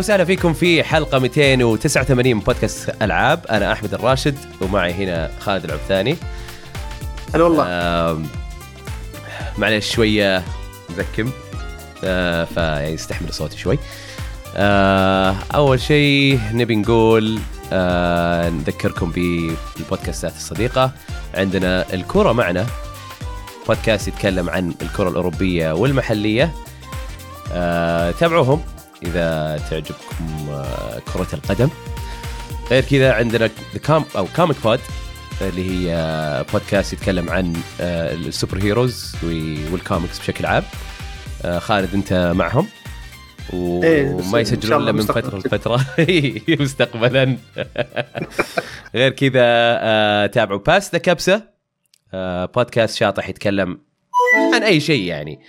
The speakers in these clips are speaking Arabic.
وسهلا فيكم في حلقة 289 من بودكاست ألعاب. أنا أحمد الراشد ومعي هنا خالد العبثاني. هلا والله. آم، معلش شوية مزكم. آه فيستحمل صوتي شوي. آه أول شيء نبي نقول آه نذكركم بالبودكاستات الصديقة. عندنا الكره معنا. بودكاست يتكلم عن الكرة الأوروبية والمحلية. آه تابعوهم. إذا تعجبكم آه كرة القدم. غير كذا عندنا كام أو Comic Pod اللي هي آه، بودكاست يتكلم عن آه، ال super heroes وال comics بشكل عام. آه، خالد أنت معهم؟ إيه، وما يسجلون إلا من. فترة لفترة. مستقبلا. غير كذا آه، تابعوا Pass the كبسه آه، بودكاست شاطح يتكلم عن أي شيء يعني.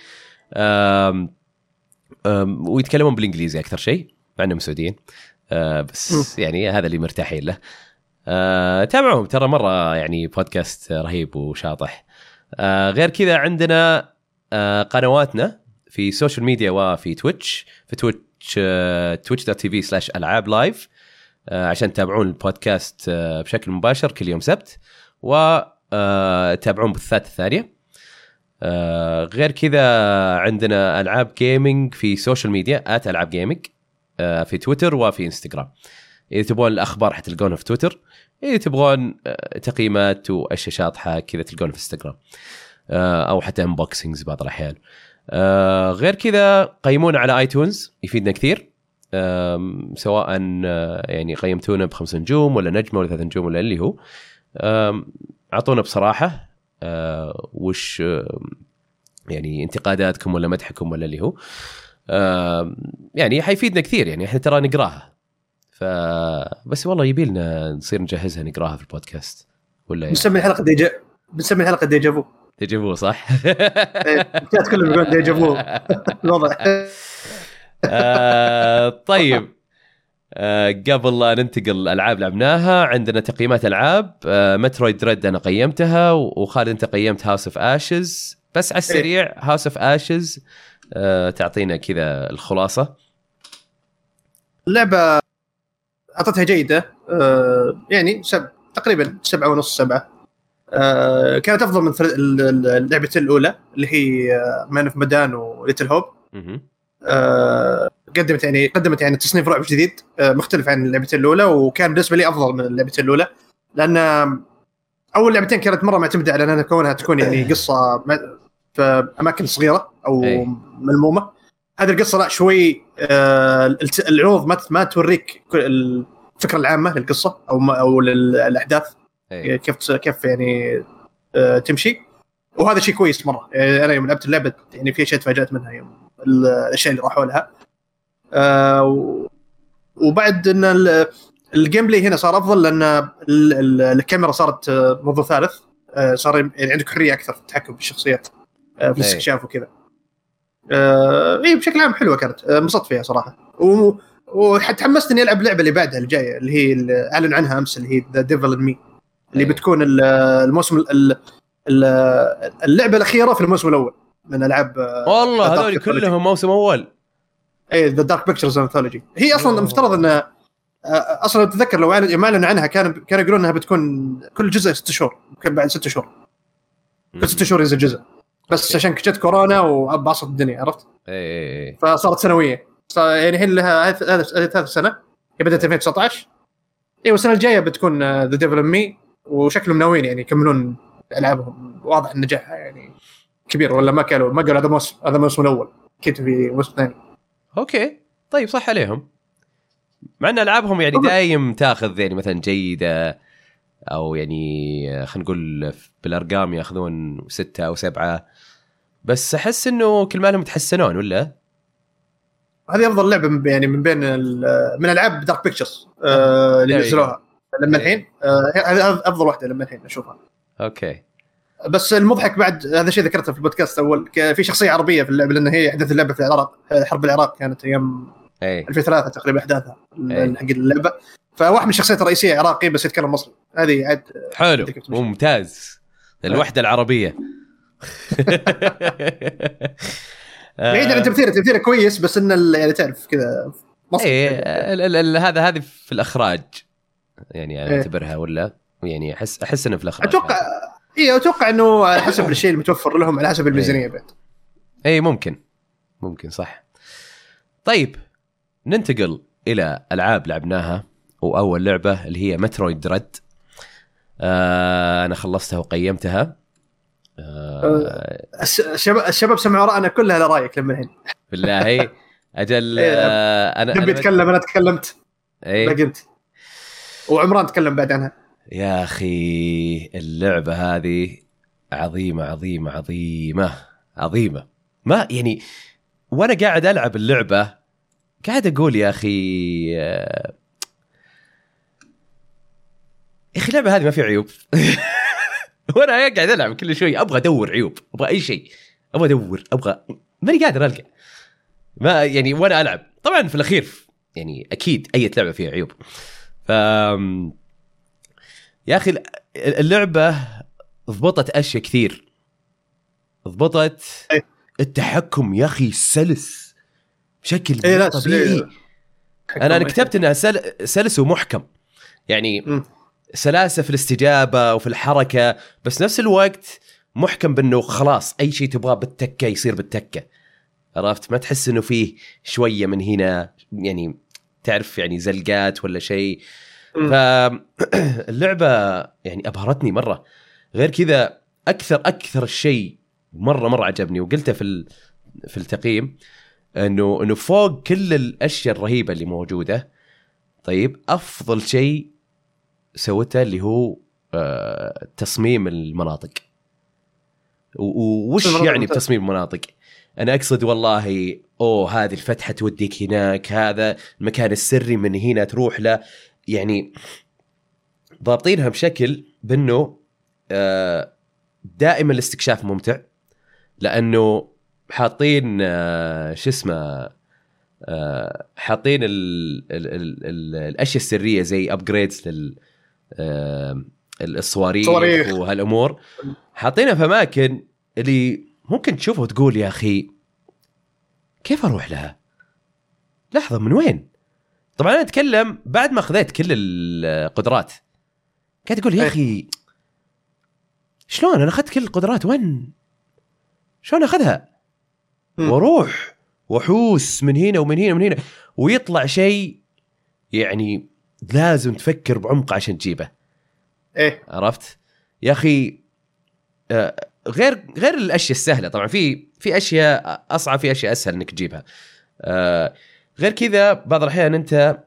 ويتكلمون بالإنجليزي أكثر شيء مع إنهم سعوديين. آه، بس يعني هذا اللي مرتاحين له. آه، تابعوهم. ترى مرة يعني بودكاست رهيب وشاطح. آه، غير كذا عندنا قنواتنا في ال social media وفي Twitch في Twitch Twitch dot TV slash العاب live عشان تتابعون البودكاست بشكل مباشر كل يوم سبت. وتابعون بثات الثانية. آه، غير كذا عندنا ألعاب gaming في social media at ألعاب gaming آه، في تويتر وفي انستغرام إذا تبغون الأخبار حتلقونها في تويتر إذا تبغون آه، تقييمات واشياء شاطحه كذا تلقونها في انستغرام آه، أو حتى unboxings بعض الأحيان. آه، غير كذا قيمونا على iTunes يفيدنا كثير. سواء آه، يعني قيمتونا بخمس نجوم ولا نجمة ولا ثلاث نجوم ولا اللي هو. أعطونا بصراحة آه، وش آم، يعني انتقاداتكم ولا مدحكم ولا اللي هو آم، يعني حيفيدنا كثير يعني إحنا ترى نقراها. ف بس والله يبي لنا نصير نجهزها نقراها في البودكاست ولا إيه؟ بنسمي الحلقة déjà بنسمي الحلقة déjà vu تجيبوه صح؟ الشات كله بيقول déjà vu الوضع. آه، طيب. آه، قبل لا ننتقل الالعاب لعبناها عندنا تقييمات ألعاب. آه، Metroid Dread أنا قيمتها وخالد أنت قيمت House of Ashes بس على السريع House of Ashes تعطينا كذا الخلاصة. اللعبه أعطتها جيدة آه، يعني سب... تقريبا سبعة ونص سبعة. آه، كانت أفضل من اللعبتين الأولى اللي هي Man of Medan و Little Hope. آه، قدمت يعني قدمت يعني تصنيف رعب جديد آه، مختلف عن اللعبتين الأولى وكان بالنسبة لي أفضل من اللعبتين الأولى. لأن أول لعبتين كانت مرة معتمدة على أنها كونها تكون يعني قصة م- في أماكن صغيرة أو أي. ملمومة. هذه القصة لا شوي آه، العروض ما ما توريك الفكرة العامة للقصة أو أو للأحداث. إيه. كيف كيف يعني آه، تمشي. وهذا شيء كويس مرة. يعني أنا يوم لعبت اللعبة يعني في أشياء تفاجأت منها يوم ال- الأشياء اللي راحوا لها. آه، وبعد إن ال- ال gameplay هنا صار أفضل لأن ال- ال- الكاميرا صارت آه، منظور ثالث آه، صار يعني عندك حرية أكثر في التحكم بالشخصيات في أي. الاستكشاف وكذا اي بشكل عام حلوة كانت انبسطت فيها صراحة وتحمست اني ألعب اللعبه اللي بعدها الجايه اللي هي اللي أعلن عنها أمس اللي هي The Devil in Me اللي أي. بتكون ال- الموسم ال- ال- اللعبة الأخيرة في الموسم الأول من ألعاب والله هذول. كلهم موسم أول اي The Dark Pictures Anthology هي أصلا أوه. المفترض إن آه، أصلا تتذكر لو اعلنوا عنها كان كانوا يقولون إنها بتكون كل جزء ست شهور يمكن بعد ست شهور. كل ست شهور ينزل جزء. بس okay. عشان جت كورونا وبعصت الدنيا عرفت؟ اي اي اي فصارت سنوية. صار- يعني الحين لها ثالث سنة. هي بدأت 2019 أيوه السنة الجاية بتكون The Devil in Me وشكلهم ناويين يعني يكملون ألعابهم. واضح إن نجاحها يعني كبير ولا ما قالوا ما قالوا هذا موسم هذا الموسم الأول. أكيد في موسم ثاني. okay طيب صح عليهم مع ان ألعابهم يعني. دايم تاخذ يعني مثلا جيدة أو يعني خلينا نقول بالأرقام ياخذون ستة أو سبعة بس أحس إنه كل ما لهم يتحسنون ولا؟ هذه أفضل لعبة من يعني من بين من ألعاب Dark Pictures آه اللي. نزلوها لما. الحين آه، هذه أفضل واحدة لما الحين أشوفها okay بس المضحك بعد هذا شيء ذكرته في البودكاست اول في شخصية عربية في اللعبة لأن هي احداث اللعبة في العراق حرب العراق كانت أيام اي 2003 تقريبا أحداثها أي. حق اللعبة. فواحد من الشخصيات الرئيسية عراقي بس يتكلم مصري. هذه عاد حلو. أديك بتمشي. ممتاز. الوحدة العربية. بعيدا عن تمثيله تمثيله كويس بس ان ال- يعني تعرف كذا مصري. ال- ال- ال- هذا هذه في الإخراج. يعني أنا إيه. أعتبرها ولا؟ يعني أحس أحس إنه في الإخراج. أتوقع اي أتوقع إنه على حسب الشيء المتوفر لهم على حسب الميزانية بعد. اي ممكن. ممكن صح. طيب ننتقل إلى ألعاب لعبناها وأول لعبة اللي هي مترويد دريد آه أنا خلصتها وقيمتها. آه الشباب الشباب سمعوا رأينا كلها على رأيك لما الحين. بالله. أجل إيه، آه أنا نبي أنا- يتكلم أنا تكلمت. إيه. انت وعمران تكلم بعد عنها. يا أخي اللعبة هذه عظيمة عظيمة عظيمة عظيمة. ما يعني وأنا قاعد ألعب اللعبة قاعد أقول يا أخي آه، يا أخي اللعبة هذه ما فيها عيوب. وأنا قاعد ألعب كل شوي أبغى أدور عيوب أبغى أي شيء أبغى أدور أبغى ماني قادر ألقى. ما يعني وأنا ألعب. طبعا في الأخير يعني أكيد أي لعبة فيها عيوب. ف يا أخي اللعبة ضبطت أشياء كثير ضبطت أي. التحكم يا أخي سلس بشكل إيه، لا، طبيعي إيه. أنا أنا كتبت إنها سل... سلس ومحكم يعني. سلاسة في الاستجابة وفي الحركة بس نفس الوقت محكم بإنه خلاص أي شيء تبغاه بالتكة يصير بالتكة عرفت ما تحس إنه فيه شوية من هنا يعني تعرف يعني زلقات ولا شيء. فاللعبه يعني أبهرتني مرة غير كذا أكثر أكثر شيء مرة مرة عجبني وقلته في في التقييم إنه إنه فوق كل الأشياء الرهيبة اللي موجودة طيب أفضل شيء سوته اللي هو آه، تصميم المناطق وش يعني. بتصميم المناطق؟ أنا أقصد والله أوه هذه الفتحة توديك هناك هذا المكان السري من هنا تروح له يعني ضابطينها بشكل بأنه آه، دائما الاستكشاف ممتع لأنه حاطين آه، شو اسمه آه، حاطين ال ال ال ال الأشياء السرية زي ابجريدز لل الصواريخ صواريخ. وهالأمور حاطينها في أماكن اللي ممكن تشوفها وتقول يا أخي كيف أروح لها؟ لحظة من وين؟ طبعا أنا أتكلم بعد ما أخذت كل القدرات قاعد أقول يا إيه. أخي شلون أنا أخذت كل القدرات وين؟ شلون أخذها؟ وأروح وأحوس من هنا ومن هنا ومن هنا ويطلع شيء يعني لازم تفكر بعمق عشان تجيبه إيه عرفت؟ يا أخي آه، غير غير الأشياء السهلة طبعا في في أشياء أصعب في أشياء أسهل إنك تجيبها آه، غير كذا بعض الأحيان أنت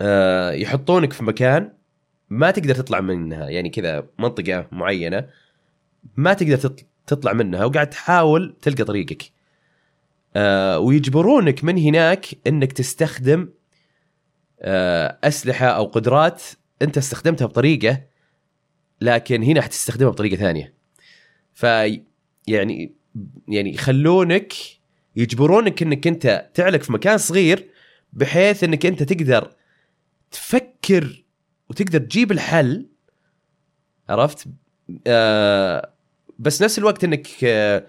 آه، يحطونك في مكان ما تقدر تطلع منها يعني كذا منطقة معينة ما تقدر تط- تطلع منها وقاعد تحاول تلقى طريقك. آه، ويجبرونك من هناك إنك تستخدم آه، أسلحة أو قدرات أنت استخدمتها بطريقة لكن هنا حتستخدمها بطريقة ثانية. ف يعني يعني يخلونك يجبرونك إنك أنت تعلق في مكان صغير بحيث إنك أنت تقدر تفكر وتقدر تجيب الحل. عرفت؟ آه بس نفس الوقت إنك آه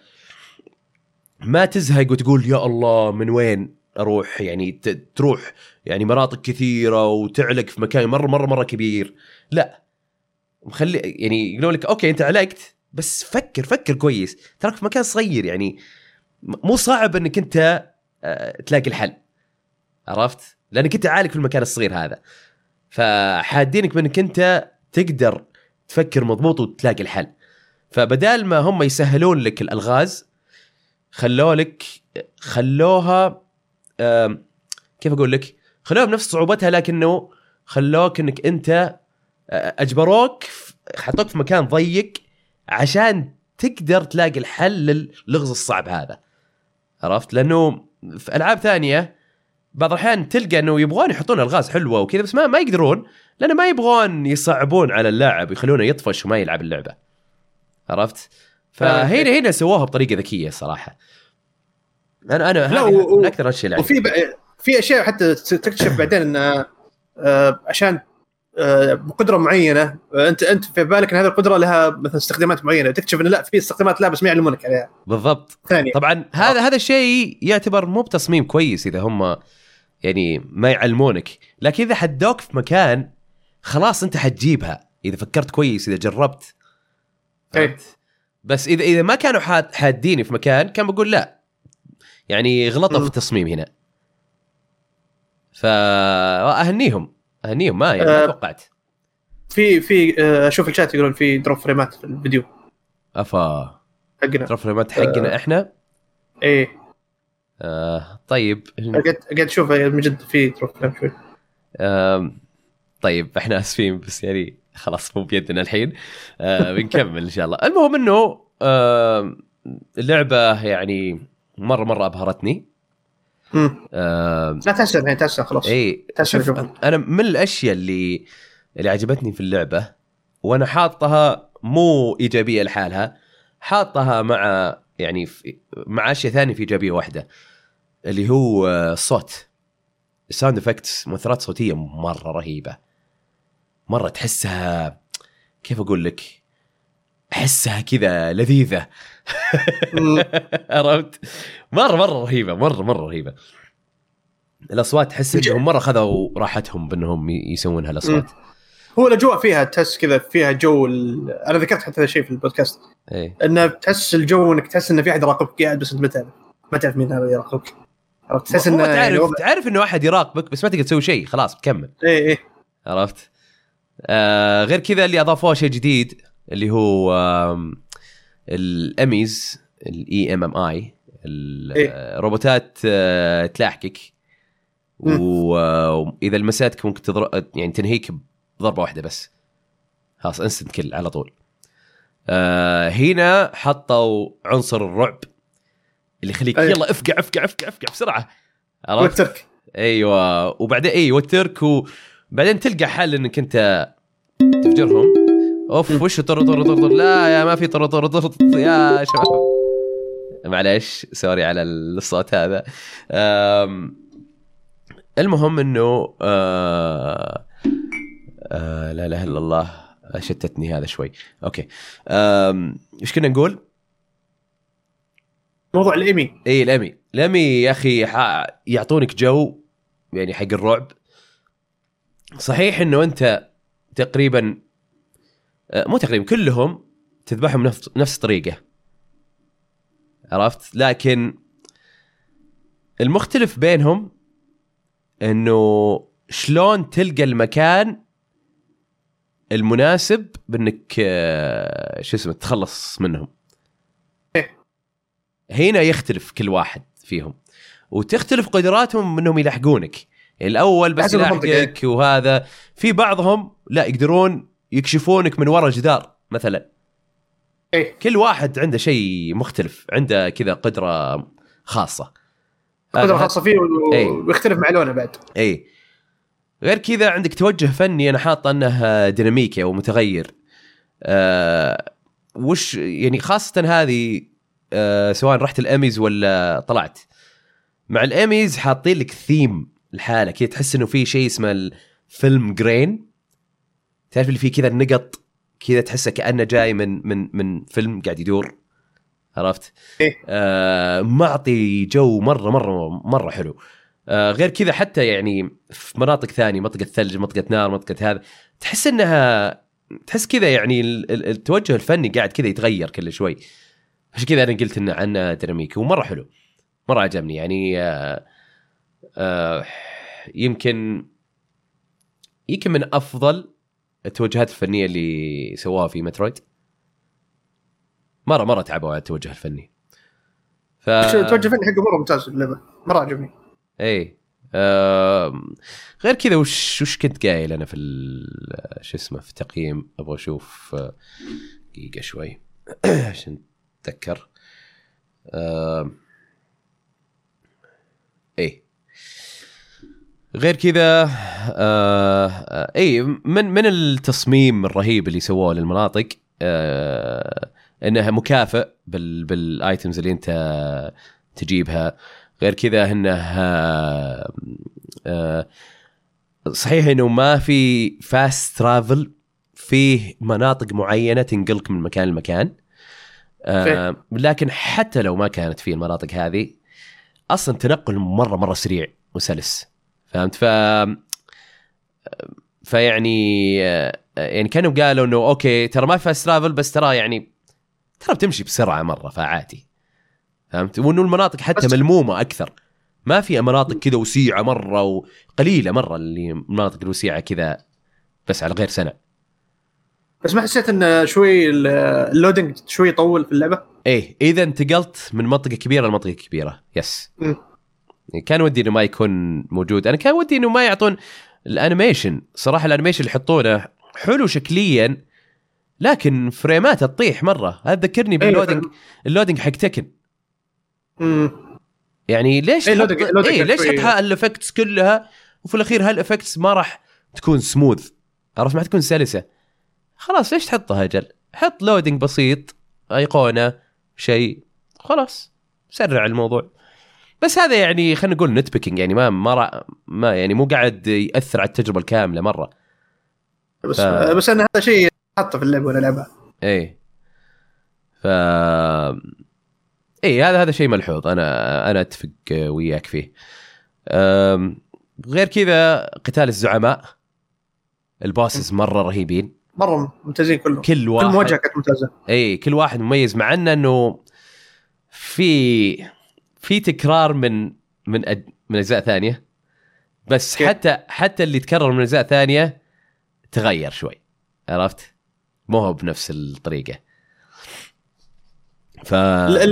ما تزهق وتقول يا الله من وين أروح؟ يعني تروح يعني مناطق كثيرة وتعلق في مكان مرة مرة مرة كبير. لا. مخلي يعني يقولون لك okay أنت علقت بس فكر فكر كويس. تراك في مكان صغير يعني مو صعب انك انت آه، تلاقي الحل عرفت؟ لانك انت عالق في المكان الصغير هذا فحادينك بانك انت تقدر تفكر مضبوط وتلاقي الحل فبدال ما هم يسهلون لك الألغاز خلوا لك خلوها كيف أقول لك؟ خلوها بنفس صعوبتها لكنه خلوك انك انت آه، أجبروك حطوك في مكان ضيق عشان تقدر تلاقي الحل للغز الصعب هذا عرفت؟ لأنه في ألعاب ثانية بعض الأحيان تلقى إنه يبغون يحطون ألغاز حلوة وكذا بس ما ما يقدرون لأنه ما يبغون يصعبون على اللاعب يخلونه يطفش وما يلعب اللعبة. عرفت؟ فهنا هنا سووها بطريقة ذكية صراحة. أنا أنا لا، و- أكثر اللي وفي. ب- في أشياء حتى تكتشف بعدين إن آه، عشان آه، بقدرة معينة. آه، انت أنت في بالك إن هذه القدرة لها مثلا استخدامات معينة؟ تكتشف انه لا في استخدامات لا بس ما يعلمونك عليها. بالضبط. ثانية طبعا هذا هذا الشيء يعتبر مو بتصميم كويس إذا هم يعني ما يعلمونك. لكن إذا حدوك في مكان خلاص أنت حتجيبها إذا فكرت كويس إذا جربت. إيه. بس اذا إذا ما كانوا حاد حاديني في مكان كان بقول لا. يعني غلطوا في. التصميم هنا. فاهنيهم اهنيهم ما يعني ما أه. توقعت. في في آه، أشوف الشات يقولون في drop فريمات في الفيديو. أفا. حقنا. ترى فريمات حقنا إحنا؟ إيه. آه طيب. قاعد قاعد أشوف من جد في drop frame شوي. آم، طيب إحنا آسفين بس يعني خلاص مو بيدنا الحين. آه بنكمل إن شاء الله. المهم إنه آم، اللعبة يعني مره مرة أبهرتني. لا تحسن الحين تحسن خلاص. اي. أنا من الأشياء اللي اللي عجبتني في اللعبة وأنا حاطها مو إيجابية لحالها حاطها مع يعني في مع أشياء ثانية في إيجابية واحدة اللي هو الصوت ال sound effects مؤثرات صوتية مرة رهيبة. مرة تحسها كيف أقول لك؟ أحسها كذا لذيذة. عرفت؟ مره مرة رهيبة مره مرة رهيبة. الأصوات تحس إنهم مرة خذوا راحتهم بأنهم يسوون هالاصوات هو الأجواء فيها تحس كذا فيها جو ال... أنا ذكرت حتى هذا الشيء في البودكاست. إيه. انه تحس الجو إنك تحس انه في أحد يراقبك قاعد بس أنت ما تعرف. ما تعرف مين هذا يراقبك. عرفت؟ تحس إنه تعرف يعني تعرف إنه أحد يراقبك بس ما تقدر تسوي شيء خلاص بتكمل إيه إيه. عرفت؟ آه غير كذا اللي أضافوه شيء جديد اللي هو آم، ال EMMIs ال E.M.M.I.. الروبوتات آه، تلاحقك. وإذا لمستك ممكن تضرب يعني تنهيك بضربة واحدة بس. خلاص instant kill على طول. آه هنا حطوا عنصر الرعب اللي يخليك أيوة. يلا افقع افقع افقع افقع بسرعة. والترك. أيوه. وبعدين اي والترك وبعدين تلقى حل إنك أنت تفجرهم. أوف وش طر طر طر طر. لا يا ما في طر طر طر يا شباب. معليش sorry على الصوت هذا. المهم إنه آه آه لا إله إلا الله شتتني هذا شوي. okay. إيش كنا نقول؟ موضوع ال EMMI. إي ال EMMI ال EMMI يا أخي يعطونك جو يعني حق الرعب. صحيح إنه أنت تقريبا مو تقريبا كلهم تذبحهم نفس نفس الطريقة عرفت؟ لكن المختلف بينهم إنه شلون تلقى المكان المناسب بإنك آه، شو اسمه تتخلص منهم. هنا يختلف كل واحد فيهم وتختلف قدراتهم إنهم يلحقونك. يعني الأول بس. يلحقك وهذا. في بعضهم لا يقدرون يكشفونك من وراء الجدار مثلا. إيه. كل واحد عنده شيء مختلف عنده كذا قدرة خاصة. قدرة خاصة فيه و- إيه. ويختلف مع لونه بعد. اي غير كذا عندك توجه فني أنا حاط أنه ديناميكي أو متغير. آه وش يعني خاصة هذه آه سواء رحت الأميز ولا طلعت. مع الأميز حاطين لك ثيم الحالة كذا تحس إنه في شيء اسمه الفيلم جرين. تعرف اللي فيه كذا النقط كذا تحسه كأنه جاي من من من فيلم قاعد يدور عرفت؟ إيه. آه معطي جو مرة مرة مرة حلو آه غير كذا حتى يعني في مناطق ثانية منطقة ثلج منطقة نار منطقة هذا تحس إنها تحس كذا يعني ال- ال- التوجه الفني قاعد كذا يتغير كل شوي عشان كذا أنا قلت إنه عنه ديناميكي ومرة حلو مرة عجبني يعني آه آه يمكن يمكن من أفضل التوجهات الفنية اللي سواها في مترويد؟ مره مرة تعبوا على التوجه الفني. ف التوجه الفني حقه مرة ممتاز اللعبه مرة عجبني. اي آم، غير كذا وش وش كنت قايل أنا في شو اسمه في التقييم؟ أبغى أشوف آه، دقيقة شوي. عشان أتذكر. آم، اي غير كذا آه اي من من التصميم الرهيب اللي سووه للمناطق آه انها مكافئ بال بال items اللي أنت تجيبها. غير كذا إنه آه صحيح إنه ما في fast travel فيه مناطق معينة تنقلك من مكان لمكان آه لكن حتى لو ما كانت فيه المناطق هذه أصلا تنقل مرة مرة سريع وسلس. فهمت؟ ف فيعني يعني كانوا قالوا إنه okay ترى ما في fast travel بس ترى يعني ترى بتمشي بسرعة مرة فعادي. فهمت؟ وإنه المناطق حتى ملمومة أكثر. ما في مناطق كذا وسيعة مرة وقليله مرة اللي المناطق الوسيعة كذا بس على غير سنة. بس ما حسيت إن شوي ال- ال loading شوي يطول في اللعبة؟ إيه إذا انتقلت من منطقة كبيرة لمنطقة كبيرة yes. كان ودي إنه ما يكون موجود. أنا كان ودي إنه ما يعطون ال animation. صراحة ال animation اللي يحطونه حلو شكليا لكن فريمات تطيح مرة. هذا ذكرني بال loading ال loading حق Tekken يعني ليش إيه، تحط loading- إيه كان ليش تحط هال effects كلها وفي الأخير هال effects ما راح تكون سموث عرفت؟ ما تكون سلسة. خلاص ليش تحطها أجل؟ حط loading بسيط أيقونة شيء خلاص. سرع الموضوع. بس هذا يعني خلينا نقول nitpicking يعني ما ما, ما يعني مو قاعد يأثر على التجربة الكاملة مرة. بس ف- بس أنا هذا شيء حطه في اللعبة وأنا العبها إيه. ف إيه هذا هذا شيء ملحوظ. أنا أنا أتفق وياك فيه. أم... غير كذا قتال الزعماء. الباسز مرة رهيبين. مرة ممتازين كلهم. كل كل واحد مواجهه كانت ممتازة. اي كل واحد مميز مع انه أنه في في تكرار من من أج... من أجزاء ثانية بس كيف؟ حتى حتى اللي تكرر من أجزاء ثانية تغير شوي. عرفت؟ مو هو بنفس الطريقة. ف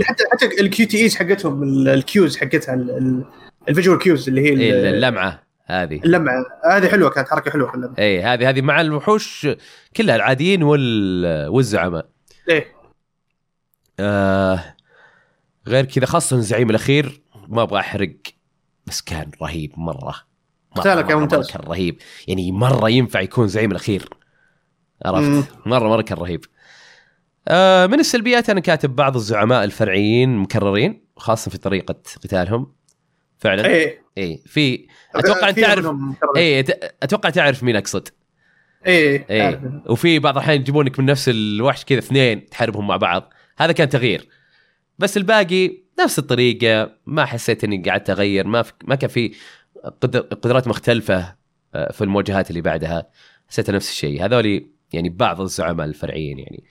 حتى حتى ال QTEs حقتهم ال- ال cues حقتها ال visual cues اللي هي إيه، اللمعة هذه. اللمعة. هذه حلوة كانت حركة حلوة اللمعة. اي هذه هذه مع الوحوش كلها العاديين وال والزعماء. إيه. آه غير كذا خاصة الزعيم الأخير ما أبغى أحرق بس كان رهيب مرة. مرة قتاله كان ممتاز. كان رهيب. يعني مرة ينفع يكون زعيم الأخير. عرفت؟ مره مرة كان رهيب. آه من السلبيات أنا كاتب بعض الزعماء الفرعيين مكررين خاصة في طريقة قتالهم. فعلا. إيه. اي في أتوقع أنت تعرف. اي أتوقع تعرف مين أقصد. إيه عارف. وفي بعض الأحيان يجيبونك من نفس الوحش كذا اثنين تحاربهم مع بعض. هذا كان تغيير. بس الباقي نفس الطريقة ما حسيت إني قعدت أغير ما ما كان في قدر قدرات مختلفة آه، في المواجهات اللي بعدها. حسيت نفس الشيء. هذولي يعني بعض الزعماء الفرعيين يعني.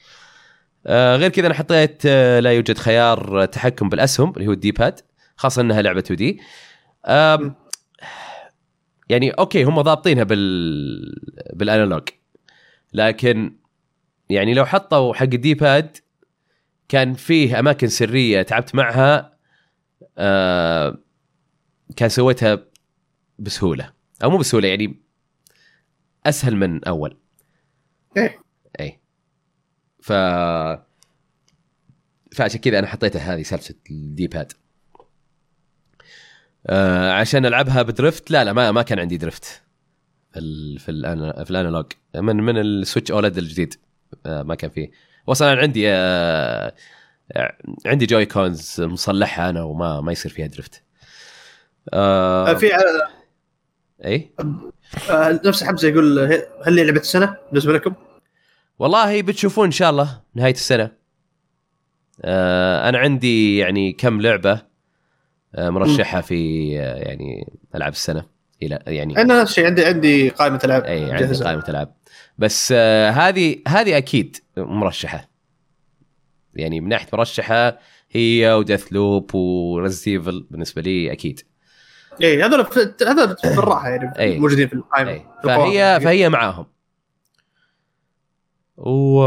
آه، غير كذا أنا حطيت آه، لا يوجد خيار تحكم بالأسهم اللي هو ال D-pad خاصة إنها لعبة 2D. يعني okay هم ضابطينها بال بال analog. لكن يعني لو حطوا حق ال D-pad كان فيه أماكن سرية تعبت معها آه كان سويتها بسهولة. أو مو بسهولة يعني أسهل من أول. إيه. اي ف فعشان كذا أنا حطيتها هذه سالفة ال D-pad آه عشان ألعبها ب drift لا لا ما ما كان عندي drift في ال في الان في ال analog. من من ال Switch OLED الجديد. آه ما كان فيه. واصلا أنا عندي آه عندي جوي كونز مصلحها أنا وما ما يصير فيها درفت آه في اي آه، نفس حمزه يقول هل هي لعبة السنة بالنسبة لكم؟ والله بتشوفون إن شاء الله نهاية السنة. آه أنا عندي يعني كم لعبة آه مرشحة في آه يعني ألعاب السنة. إلى يعني أنا نفس الشيء عندي عندي قائمة ألعاب إي عندي مجهزة. قائمة ألعاب بس آه هذه هذه أكيد مرشحة يعني من ناحية مرشحة هي و Deathloop و Resident Evil بالنسبة لي أكيد إيه هذول هذول في الراحة يعني. موجودين في القائمة أي. فهي فهي معاهم و...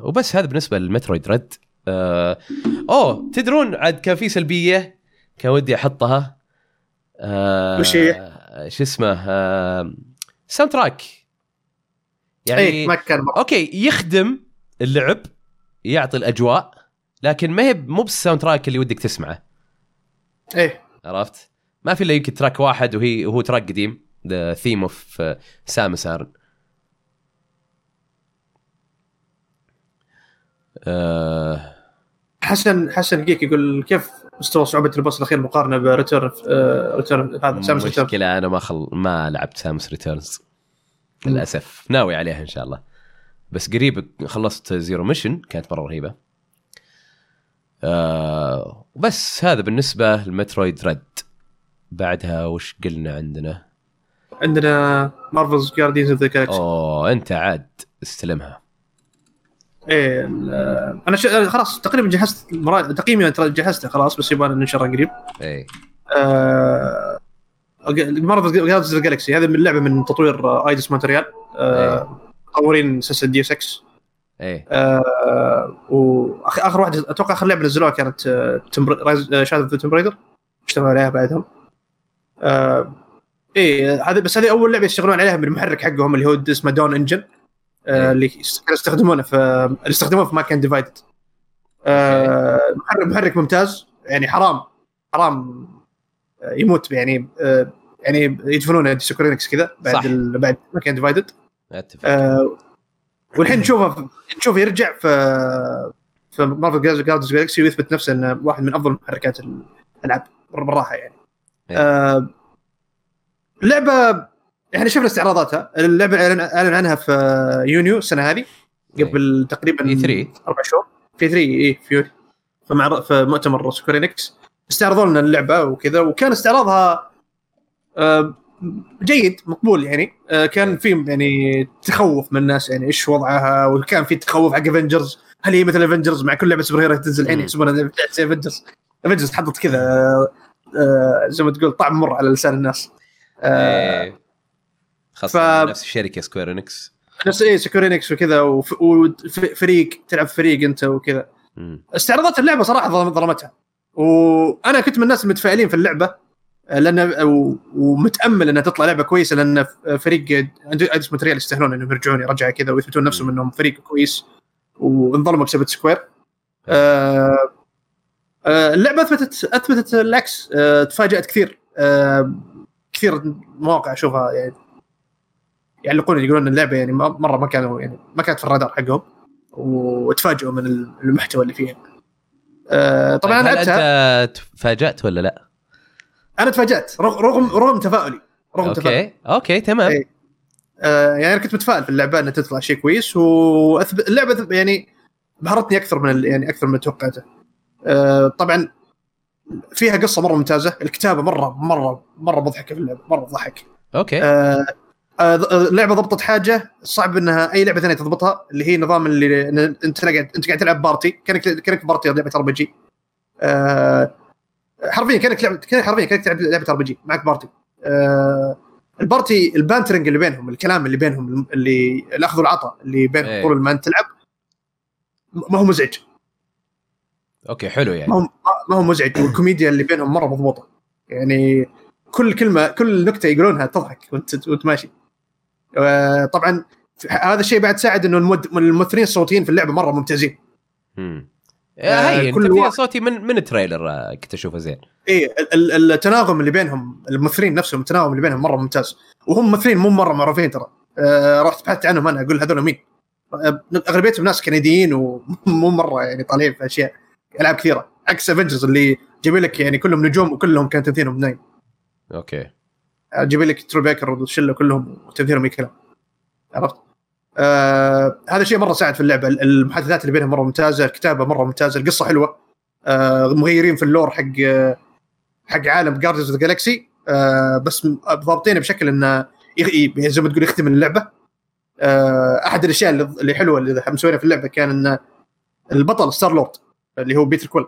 وبس هذا بالنسبة لل Metroid Dread آه... أوه تدرون عاد كان في سلبية كان ودي أحطها آه... وش هي؟ شو اسمه آه... soundtrack يعني إيه. okay يخدم اللعب يعطي الأجواء لكن ما هي مو بال soundtrack اللي ودك تسمعه. إيه. عرفت؟ ما في إلا يمكن track واحد وهي وهو track قديم the theme of Samus Aran آه. حسن حسن جيك يقول كيف مستوى صعوبة ال boss الأخير مقارنة ب Returns آه Returns هذا Samus Returns مشكلة أنا ما خل... ما لعبت Samus Returns للأسف. ناوي عليها إن شاء الله. بس قريب خلصت Zero Mission كانت مرة رهيبة. آه هذا بالنسبة ل Metroid Dread بعدها وش قلنا عندنا؟ عندنا Marvel's Guardians of the Galaxy أوه أنت عاد استلمها. إيه أنا ش... خلاص تقريبا جهزت. تقييمي ترى جهزته خلاص بس يبغى ننشرها قريب. اي آه... Marvel's Guardians of Galaxy هذه من لعبة من تطوير Eidos Montreal. مطورين سلسلة Deus Ex اي آه... واخر آخر واحدة أتوقع آخر لعبة نزلوها كانت آه، Shadow of Tomb Raider اشتغلوا عليها بعدهم. آه... إيه هذا بس هذه أول لعبة يشتغلون عليها من المحرك حقهم اللي هو اسمه Dawn Engine اللي كانوا يستخدمونه في اللي استخدموه في Mankind Divided. آه محرك محرك ممتاز. يعني حرام. حرام آه، يموت يعني آه يعني يدفنونه Square Enix كذا بعد. ال... بعد Mankind Divided. آه والحين نشوفه نشوفه يرجع في في Marvel Guardians Galaxy ويثبت نفسه إنه واحد من أفضل محركات الألعاب بالراحة يعني. إيه. آه اللعبه يعني شفنا استعراضاتها، اللعبة اعلن إعلن عنها في يونيو السنة هذه قبل تقريبا اي 3 أربع شهور. في 3 اي في يونيو. في مؤتمر Square Enix استعرضوا لنا اللعبة وكذا وكان استعراضها آه، جيد مقبول يعني. آه، كان في يعني تخوف من الناس يعني إيش وضعها وكان في تخوف حق Avengers هل هي مثل Avengers مع كل لعبة superhero تنزل الحين. يحسبونها Avengers Avengers حطت كذا آه، زي ما تقول طعم مر على لسان الناس. آه، خاصة ف- نفس الشركة Square Enix نفس إيه Square Enix وكذا وف- وفريق تلعب فريق أنت وكذا. استعراضات اللعبة صراحة ظلم- ظلمتها. وأنا كنت من الناس المتفائلين في اللعبة لأن ومتأمل إنها تطلع لعبة كويسة لأن فريق Eidos Montreal يستاهلون إنهم يرجعون يرجعوا كذا ويثبتون نفسهم إنهم فريق كويس وانظلموا بسبب Square آه آه اللعبة اثبتت أثبتت العكس. آه تفاجأت كثير. آه كثير مواقع أشوفها يعني يعلقون يقولون اللعبة يعني مرة ما كانوا يعني ما كانت في الرادار حقهم وتفاجئوا من المحتوى اللي فيها. آه طبعا طيب أنا هل لعبتها أنت تفاجأت ولا لا؟ أنا تفاجأت رغم رغم, رغم تفاؤلي رغم تفاؤلي أوكي أوكي تمام إيه. آه يعني أنا كنت متفائل في اللعبة إنها تطلع شيء كويس واثبت اللعبة يعني بهرتني أكثر من ال- يعني أكثر من توقعته. آه طبعا فيها قصة مرة ممتازة، الكتابة مرة مرة مرة مضحكة في اللعبة، مرة تضحك. أوكي آه، اللعبه ضبطت حاجة. صعب إنها أي لعبة ثانية تضبطها اللي هي نظام اللي أنت قاعد أنت قاعد تلعب party. كانك كأنك party لعبة RPG حرفيا كأنك لعبه كانك حرفيا كأنك تلعب لعبة RPG معك party. آه ال party ال bantering اللي بينهم الكلام اللي بينهم اللي الأخذ والعطاء اللي بينهم إيه. طول ما أنت تلعب ما هو مزعج. أوكي حلو ما يعني هو ما هو مزعج. والكوميديا اللي بينهم مرة مضبوطة. يعني كل كلمه كل نكتة يقولونها تضحك وانت وانت ماشي آه، طبعا هذا الشيء بعد ساعد إنه المد- الممثلين الصوتيين في اللعبة مرة ممتازين. مم. آه، هاي انت كل فيها واحد- صوتي من من ال trailer آه، كنت أشوفه زين. اي ال- ال- التناغم اللي بينهم الممثلين نفسهم التناغم اللي بينهم مرة ممتاز. وهم ممثلين مو مرة معروفين ترى. آه رحت بحثت عنهم أنا أقول هذول مين؟ آه، أغلبيتهم ناس كنديين ومو مرة يعني طالعين في أشياء ألعاب كثيرة. عكس Avengers اللي جايبين لك يعني كلهم نجوم وكلهم كان تمثيلهم نايم. أوكي. جايبين لك Troy Baker والشلة كلهم تمثيلهم اي كلام عرفت؟ آه هذا الشيء مرة ساعد في اللعبة. المحادثات اللي بينهم مرة ممتازة الكتابة مرة ممتازة القصة حلوة. آه مغيرين في ال lore حق حق عالم Guardians of Galaxy آه بس ضابطينه بشكل إنه يخ- ي- زي ما تقول يختم اللعبة. آه أحد الأشياء اللي, حلوة اللي مسوينها في اللعبة كان إن البطل Star-Lord اللي هو Peter Quill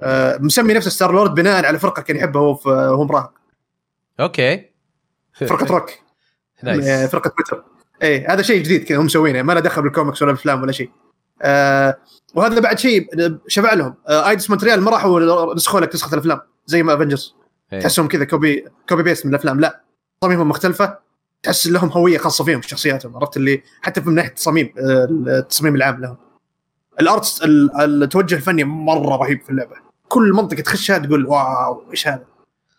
آه مسمي نفسه Star-Lord بناء على فرقة كان يحبها هو وهو مراهق. أوكي. فرقة روك. آه، nice فرقة تويتر إيه هذا شيء جديد كذا هم مسوينه. ما له دخل بالكوميكس ولا الافلام ولا شيء. آه وهذا بعد شيء شفع لهم. آه Eidos Montreal ما راحوا نسخوا لك نسخة الأفلام. زي ما Avengers إيه. تحسهم كذا copy copy paste من الأفلام. لا. تصاميمهم مختلفة. تحس لهم هوية خاصة فيهم في شخصياتهم. عرفت اللي؟ حتى من ناحية التصاميم آه، التصميم العام لهم. ال arts ال- التوجه الفني مرة رهيب في اللعبة. كل منطقة تخشها تقول wow إيش هذا؟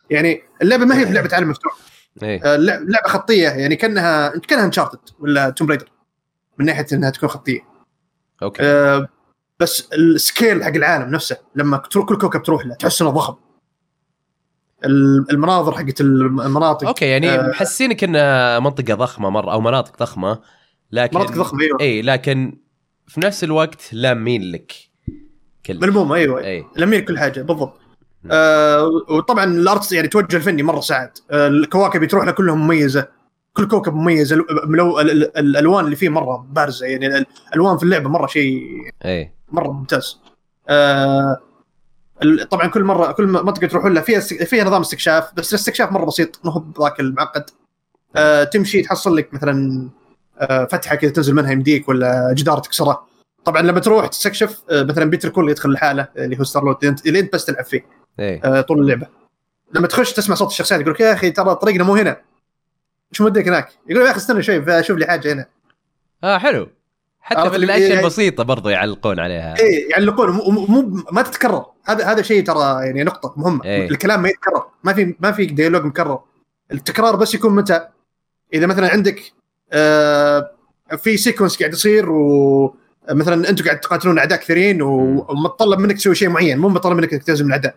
يعني اللعبة ما هي بلعبة عالم مفتوح. إيه. آه، لعبة خطية. يعني كانها كأنها Uncharted ولا Tomb Raider من ناحية إنها تكون خطية. أوكي. آه، بس ال scale حق العالم نفسه لما تروح كل كوكب تروح له تحس إنه ضخم. ال- المناظر حقت المناطق أوكي يعني آه. محسينك انها منطقة ضخمة مره أو مناطق ضخمة لكن مناطق ضخمة أيوه. اي لكن في نفس الوقت لامين لك. كل ملمومة أيوه. اي لمين كل حاجة بالضبط. آه وطبعا ال arts يعني توجه الفني مرة ساعد آه الكواكب تروح لها كلهم مميزة. كل كوكب مميز. ملو ال- ال- الألوان اللي فيه مرة بارزة. يعني ال- الألوان في اللعبة مرة شيء إيه. مرة ممتاز. آه طبعا كل مره كل منطقة تروحون لها فيها فيها نظام استكشاف بس الاستكشاف مرة بسيط ما هو بذاك المعقد. آه تمشي تحصل لك مثلا آه فتحة كذا تنزل منها يمديك ولا جدار تكسره. طبعا لما تروح تستكشف آه مثلا Peter Quill يدخل لحاله اللي هو Star انت اللي أنت بس تلعب فيه. إيه. آه طول اللعبة. لما تخش تسمع صوت الشخصيات يقول لك يا أخي ترى طريقنا مو هنا. إيش مودك هناك؟ يقول يا أخي استنى شوي أشوف لي حاجة هنا. آه حلو. حتى في الأشياء يعني- البسيطة برضو يعلقون عليها. إيه يعلقون مو, مو مو- ما تتكرر. هذا هذا شيء ترى يعني نقطة مهمة. إيه. الكلام ما يتكرر. ما في ما في dialogue مكرر. التكرار بس يكون متى؟ إذا مثلا عندك آه في sequence قاعد يصير ومثلا أنتم قاعد تقاتلون أعداء كثيرين ومتطلب منك تسوي شيء معين. مو متطلب منك تهزم الأعداء.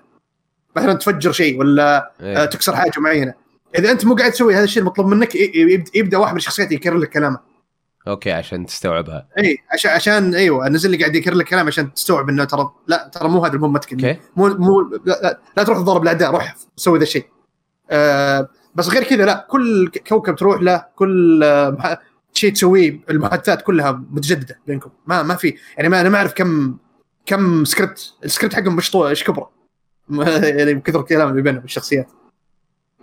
مثلا تفجر شيء ولا آه إيه. تكسر حاجة معينة. إذا أنت مو قاعد تسوي هذا الشيء المطلوب منك يبدأ واحد من الشخصيات يكرر لك كلامه. أوكي عشان تستوعبها. إي عشان عشان إيوه نزل لي قاعد يكرر لك كلام عشان تستوعب إنه ترى لا ترى مو هذا مهمتك أوكي. مو مو لا, لا, لا تروح تضرب الاعداء روح سوي ذا الشيء. آه بس غير كذا لا كل كوكب تروح له كل آه مح- شيء تسويه المحادثات كلها متجددة بينكم. ما ما في يعني ما أنا ما أعرف كم كم script ال script حقهم مش طو- إيش كبرة. يعني من كثر الكلام اللي بينهم الشخصيات.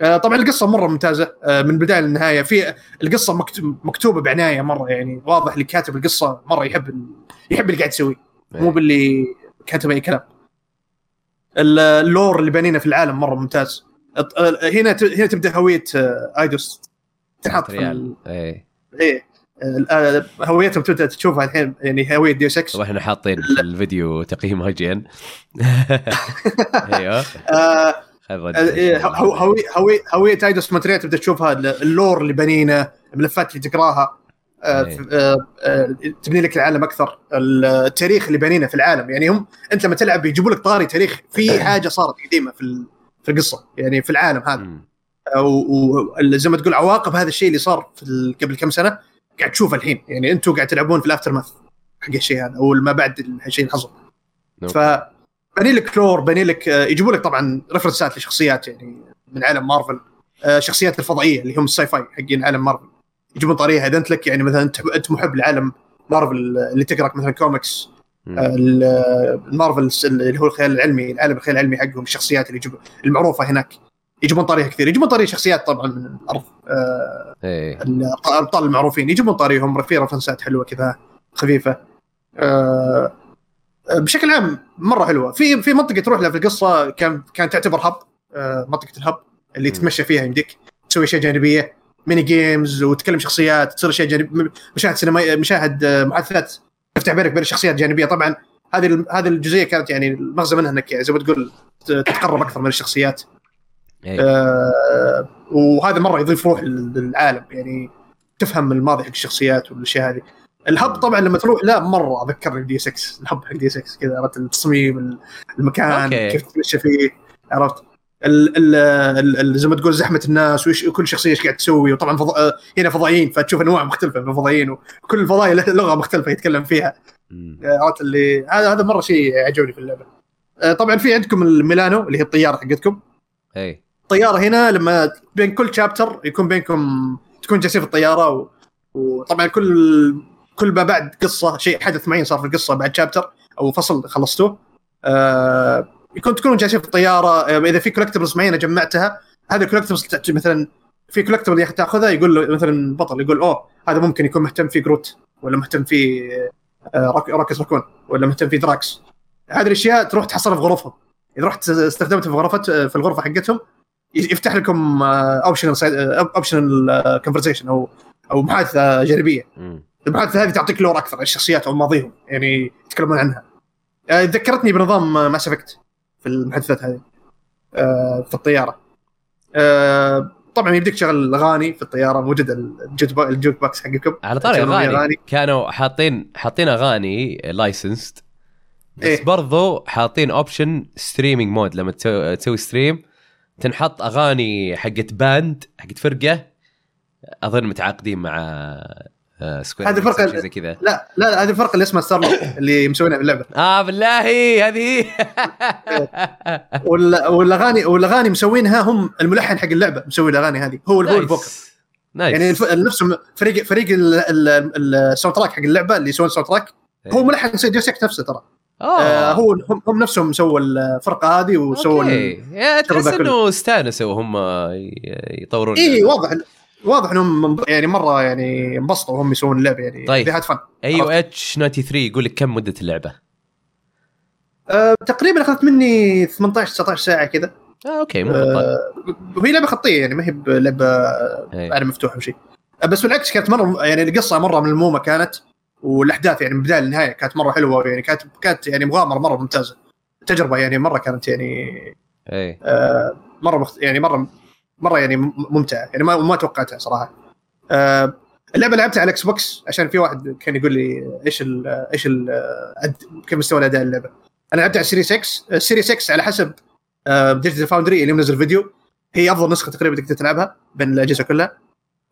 آه طبعا القصة مرة ممتازة. آه من البداية للنهاية. في القصة مكت- مكتوبة بعناية مرة يعني واضح اللي كاتب القصة مرة يحب ال- يحب اللي قاعد يسويه. مو إيه. باللي كاتب أي كلام. ال- ال lore اللي بانينه في العالم مرة ممتاز. الط- هنا هنا تبدأ هوية آه، Eidos. تنحط في ال- إيه. آه، هويتهم تبدا تشوفها الحين يعني هويه Deus Ex إحنا حاطين في الفيديو تقييم IGN أيوه آه، خذ إيه، هو- هوي هوي هويه Eidos Montreal تبدأ تشوفها ال- ال lore اللي بانينه الملفات اللي تقراها آه، إيه. آه، آه، تبني لك العالم أكثر. التاريخ اللي بانينه في العالم يعني هم أنت لما تلعب يجيبوا لك طاري تاريخ في حاجة صارت قديمة في في القصة يعني في العالم هذا. وزي ما تقول عواقب هذا الشيء اللي صار في قبل كم سنة. قاعد تشوفه الحين. يعني أنتم قاعد تلعبون في ال aftermath حق الشيء هذا. أو ما بعد الشيء اللي حصل. أوكي. ف بني لك lore بني لك آه، يجيبوا لك طبعا reference ات لشخصيات يعني من عالم مارفل. آه، شخصيات الفضائية اللي هم ال sci-fi حقين عالم مارفل. يجيبون طاريه اذا انت لك. يعني مثلا انت محب لعالم مارفل اللي تقرا مثلا كوميكس. آه، آه، المارفل اللي هو الخيال العلمي العالم الخيال العلمي حقهم الشخصيات اللي يجيبوا المعروفة هناك. يجيبون طاريه كثير. يجيبون طاري شخصيات طبعا من الأرض. آه، إيه الأبطال المعروفين. يجيبون طاريهم في reference ات حلوة كذا خفيفة. آه، بشكل عام مرة حلوة. في في منطقة تروح لها في القصة كان كانت تعتبر hub آه، منطقة ال hub اللي. تتمشى فيها يمديك تسوي أشياء جانبية mini games وتكلم شخصيات تصير أشياء جانب مشاهد سينمائيه مشاهد آه، محادثات تفتح بينك بين الشخصيات جانبيه طبعا هذه هذه الجزئية كانت يعني المغزى منها إنك يعني زي ما تقول تتقرب أكثر من الشخصيات. آه، وهذا مرة يضيف روح لل- للعالم يعني تفهم الماضي حق الشخصيات والأشياء هذه. الهب طبعا لما تروح لا مرة ذكرني بدي 6 الهب حق دي 6 كذا عرفت؟ التصميم ال- المكان أوكي. كيف تتمشى فيه عرفت؟ ال ال ال زي ما تقول زحمة الناس وش كل شخصية إيش قاعد تسوي؟ وطبعا فض... آه، هنا فضائيين فتشوف أنواع مختلفة من الفضائيين وكل الفضائي له لغة مختلفة يتكلم فيها. مم. عرفت؟ اللي هذا هذا مرة شيء عجبني في اللعبة. آه، طبعا في عندكم الميلانو اللي هي الطيارة حقتكم. إيه. الطيارة هنا لما بين كل chapter يكون بينكم تكون جالسين في الطيارة و... وطبعا كل كل ما بعد قصة شيء حدث معين صار في القصة بعد chapter أو فصل خلصتوه. آه يكون تكونوا جالسين في الطيارة. آه، إذا في collectibles معينة جمعتها هذه ال collectibles مثلا في collectible تأخذها يقول له مثلا بطل يقول أوه هذا ممكن يكون مهتم في Groot ولا مهتم في آه، Rock- Rocket Raccoon ولا مهتم في Drax. هذه الأشياء تروح تحصلها في غرفهم. إذا رحت استخدمتها في غرفة في الغرفة حقتهم يفتح لكم optional optional conversation أو أو محادثة جانبية. المحادثة هذه تعطيك lore أكثر عن الشخصيات أو ماضيهم يعني يتكلمون عنها. آه، ذكرتني بنظام Mass Effect في المحادثات هذه آه، في الطيارة. آه، طبعا يمديك تشغل اغاني في الطيارة موجود ال juke bo- ال jukebox حقكم. على طاري تشغلون فيه اغاني كانوا حاطين حاطين اغاني licensed بس إيه. برضو حاطين option streaming mode لما تسوي stream تنحط أغاني حقت band حقت فرقة أظن متعاقدين مع آه، Square هذه فرقة- شيء زي كذا. لا لا هذه الفرقه اللي اسمها Star اللي مسوينها في اللعبه آه بالله هذه. هي. وال- والأغاني والأغاني مسوينها هم الملحن حق اللعبة مسوي الأغاني هذه هو هو ال vocal Nice. يعني نفسهم فريق فريق ال- ال- ال- ال soundtrack حق اللعبة اللي يسوون ال soundtrack هو ملحن Deus نفسه ترى. آه آه هو هم, هم نفسهم سووا الفرقة هذه وسووا يا تحس. إنه استانسوا وهم ي- يطورون اي واضح واضح إنهم يعني مرة يعني انبسطوا وهم يسوون اللعبه يعني طيب. they had fun. اي OH 93 يقول لك كم مدة اللعبة؟ أه تقريبا أخذت مني 18 19 ساعة كذا آه أوكي مو أه وهي لعبة خطية يعني ما هي بلعبة إيه. عالم مفتوح أو شيء بس بالعكس كانت مرة يعني القصة مرة ملمومة كانت والأحداث يعني من البدايه للنهاية كانت مرة حلوة يعني كانت كانت يعني مغامرة مرة ممتازة. تجربة يعني مرة كانت يعني اي آه، مرة مخت... يعني مره مرة يعني ممتعة يعني ما ما توقعتها صراحة. آه، اللعبة لعبتها على ال Xbox عشان في واحد كان يقول لي إيش ال إيش ال كيف مستوى الأداء اللعبة. أنا لعبتها على ال Series X ال Series X على حسب Digital Foundry اللي منزل فيديو هي أفضل نسخة تقريبا تقدر تلعبها بين الأجهزة كلها.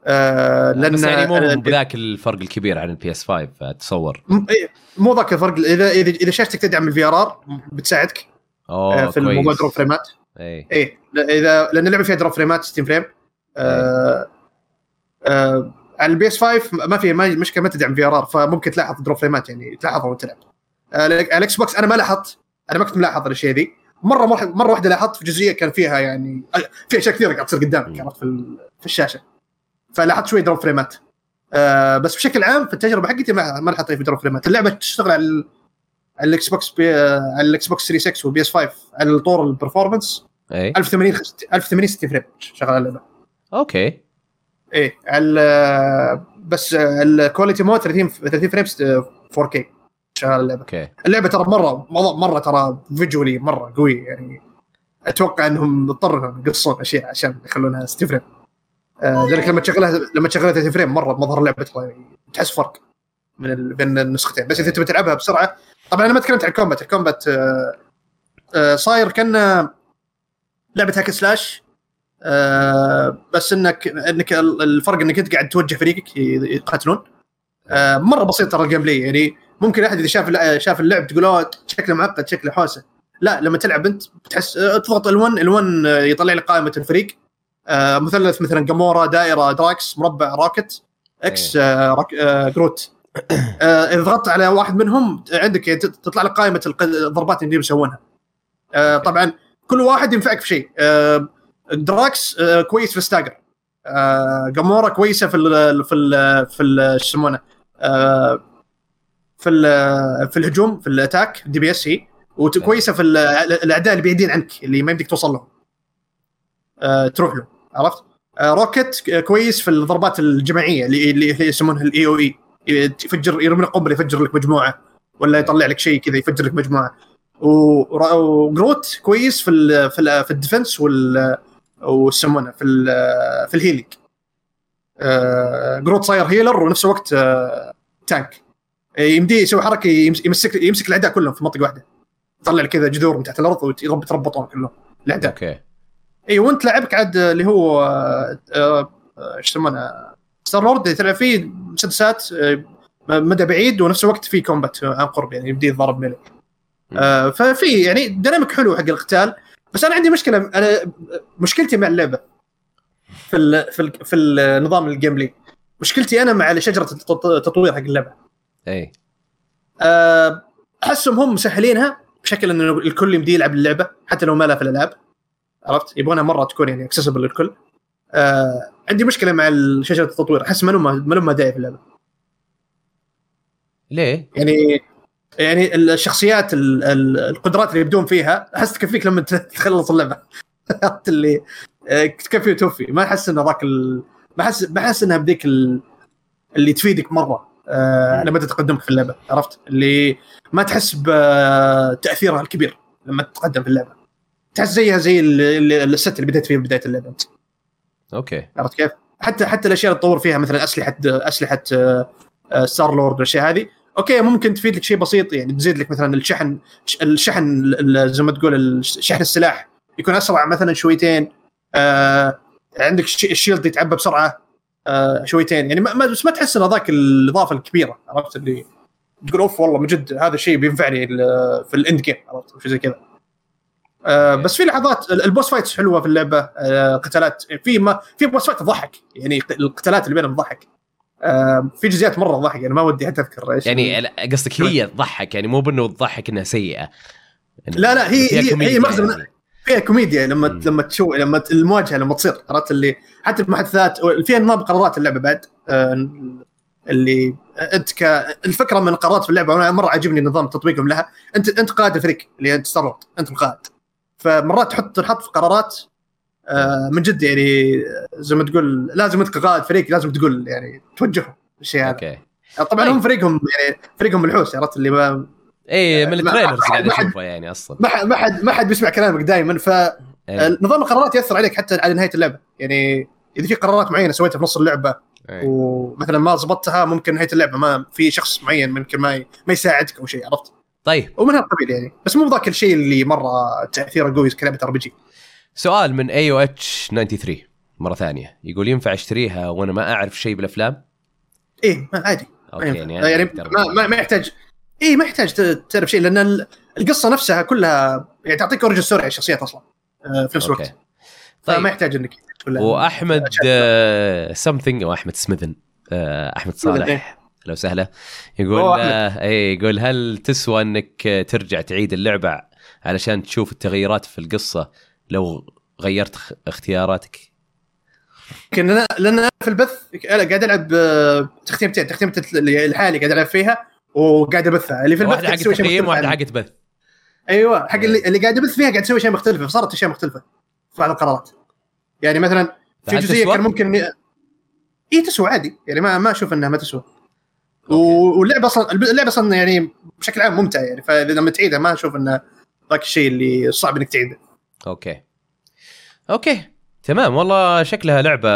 آه، لأن بس يعني مو بذاك الفرق الكبير عن ال PS 5 اتصور مو ذاك الفرق. اذا اذا إذا شاشتك تدعم ال VRR بتساعدك أوه آه، في الموضوع drop frame ات اي لا- اذا لأن اللعبة فيها drop frame ات 60 frame آه آه على ال PS 5 ما في ما مشكلة ما تدعم VRR فممكن تلاحظ drop frame ات يعني تلاحظها وانت تلعب آه على ال Xbox أنا ما لاحظت أنا ما كنت ملاحظ الأشياء ذي. مره مره واحدة لاحظت في جزئية كان فيها يعني آه، في أشياء كثيرة قاعد تصير قدامك عرفت في الشاشة. فلاحظت شوي drop frame ات آه بس بشكل عام في التجربة حقتي ما ما لاحظت في drop frame ات اللعبة تشتغل على ال- على ال Xbox على ال Xbox 3 6 وال PS 5 على الطور ال performance اي 1080 1080 60 frame شغال اللعبة. أوكي. إيه على بس ال quality mode 30 30 frame 4K شغال اللعبة. أوكي. اللعبة ترى مره مره, مرة ترى visually مرة قوي يعني. أتوقع إنهم اضطروا يقصون اشياء عشان يخلونها 60 frame. لانك لما تشغلها لما تشغلها 30 frame مرة مظهر اللعبة ترى تحس فرق من ال... بين النسختين. بس إذا تبي تلعبها بسرعة طبعا أنا ما تكلمت عن ال combat ال combat آه آه صاير كان لعبة hack slash آه بس انك إنك الفرق إنك أنت قاعد توجه فريقك يقاتلون. آه مرة بسيط ترى ال gameplay يعني ممكن أحد إذا شاف شاف اللعب تقول أوه شكله معقد شكله حوسة. لا لما تلعب أنت بتحس آه، تضغط L1 L1 يطلع لك قائمة الفريق. آه مثلث مثلا Gamora دائرة Drax مربع Rocket X آه روك آه Groot آه إذا ضغطت على واحد منهم عندك تطلع لك قائمة الضربات اللي يسوونها. آه طبعا كل واحد ينفعك في شيء. آه Drax آه كويس في ال stagger آه جامورا كويسة في ال في ال في يسمونه؟ آه في ال- في الهجوم في ال attack DPS هي وكويسه في ال- الأعداء اللي بعيدين عنك اللي ما يمديك توصل لهم. آه تروح له. عرفت؟ آه روكت كويس في الضربات الجماعية اللي يسمونها ال AOE يفجر يرمي لك قنبلة يفجر لك مجموعة ولا يطلع لك شيء كذا يفجر لك مجموعة. وجروت كويس في ال في ال في ال defense وال ويسمونه في ال في ال healing. آه، جروت صاير healer ونفس الوقت آه، tank. يمديه يسوي حركة يمس- يمسك يمسك الأعداء كلهم في منطقة واحدة. يطلع لك كذا جذور من تحت الأرض ويتربطون كلهم الأعداء. okay. اي وانت لعبك عاد اللي هو آه، آه، إيش يسمونه؟ ستار لورد تلعب فيه مسدسات آه، مدى بعيد ونفس الوقت في combat عن قرب يعني يبدي يضرب melee آه، ففي يعني dynamic حلو حق القتال بس أنا عندي مشكلة أنا مشكلتي مع اللعبة في ال في ال في النظام ال gameplay مشكلتي أنا مع شجرة التط- التطوير حق اللعبة. إي. آه، أحسهم هم مسهلينها بشكل إنه الكل يمدي يلعب اللعبة حتى لو ما له في الألعاب. عرفت؟ يبغونها مرة تكون يعني accessible للكل. آه، عندي مشكلة مع شجره التطوير. أحس ما لهم ما لهم داعي في اللعبة. ليه؟ يعني يعني الشخصيات ال- ال- القدرات اللي يبدون فيها أحس تكفيك لما تخلص اللعبة. عرفت اللي؟ آه، تكفي وتوفي. ما أحس انه ذاك ال... ما احس ما أحس إنها بديك ال... اللي تفيدك مرة آه لما تتقدمك في اللعبة. عرفت؟ اللي ما تحس بتاثيرها الكبير لما تتقدم في اللعبة. تحس زيها زي ال- ال- الست اللي بديت فيها بداية انت أوكي. عرفت كيف؟ حتى حتى الأشياء اللي تطور فيها مثلا اسلحه أسلحة آه، آه، ستار لورد والأشياء هذه. okay ممكن تفيد لك شيء بسيط يعني تزيد لك مثلا الشحن الشحن ال- زي ما تقول شحن السلاح يكون أسرع مثلا شويتين. آه عندك ال shield يتعبى بسرعة آه شويتين. يعني ما بس ما تحس إن ذاك الإضافة الكبيرة عرفت اللي تقول أوف والله من جد هذا الشيء بينفعني في ال end game عرفت؟ شيء زي كذا. آه بس في لحظات ال- boss fights حلوة في اللعبة. آه قتالات. في ما في boss fight تضحك. يعني القتالات اللي بينهم تضحك. آه في جزئيات مرة تضحك. يعني ما ودي حتى أذكر إيش. يعني قصدك هي تضحك. يعني مو بأنه تضحك إنها سيئة. يعني لا، لا، هي- هي- هي مغزى يعني. فيها كوميديا. لما مم. لما تشوف لما المواجهة لما تصير عرفت اللي حتى المحادثات فيها نظام قرارات اللعبة بعد. آه، اللي أنت ك الفكرة من القرارات في اللعبة وأنا مرة عجبني نظام تطبيقهم لها. انت أنت قائد الفريق اللي أنت ستار أنت القائد فمرات تحط تحط في قرارات آه، من جد يعني زي ما تقول لازم انت كقائد فريق لازم تقول يعني توجههم الشيء هذا okay طبعا طيب. هم فريقهم يعني فريقهم الحوس عرفت اللي ما اي من ما- ال trailers قاعد أشوفه يعني أصلا ما حد ما حد ما حد بيسمع كلامك دائما ف إيه. نظام القرارات يأثر عليك حتى على نهاية اللعبة يعني إذا في قرارات معينة سويتها في نص اللعبة إيه. ومثلا ما ضبطتها ممكن نهاية اللعبة ما في شخص معين ممكن ما ما يساعدك أو شيء عرفت طيب. ومن هالقبيل يعني. بس مو ذاك الشيء اللي مرة تأثيره قوي كلعبه RPG سؤال من AOH 93 مرة ثانية. يقول ينفع اشتريها وأنا ما أعرف شيء بالأفلام؟ إيه ما عادي. okay. يعني يعني, ما, ما, ما يحتاج إيه ما يحتاج تعرف شيء لأن ال- القصة نفسها كلها يعني تعطيك origin story على الشخصيات أصلا آه، في نفس. الوقت. طيب. فما يحتاج إنك وأحمد something أو أحمد سميثن آه، أحمد صالح. لو سهله يقول. آه، اي يقول هل تسوى أنك آه، ترجع تعيد اللعبة علشان تشوف التغييرات في القصة لو غيرت اختياراتك؟ أنا لأن في البث قاعد ألعب آه، تختيمتين تختيمه اللي الحالي قاعد ألعب فيها وقاعد أبثها اللي في البث واحدة حق تقييم مختلف واحدة عنه. حق بث أيوه حق إيه. اللي, اللي قاعد ابث فيها قاعد تسوي اشياء مختلفه فصارت اشياء مختلفة في بعض القرارات يعني مثلا في جزئية؟ كان ممكن إني- اي تسوى عادي يعني ما ما أشوف إنها ما تسوى واللعبة أصلا اللعبة أصلا يعني بشكل عام ممتعة يعني. فإذا لما تعيدها ما أشوف انه ذاك الشيء اللي صعب إنك تعيده. أوكي. أوكي. تمام. والله شكلها لعبة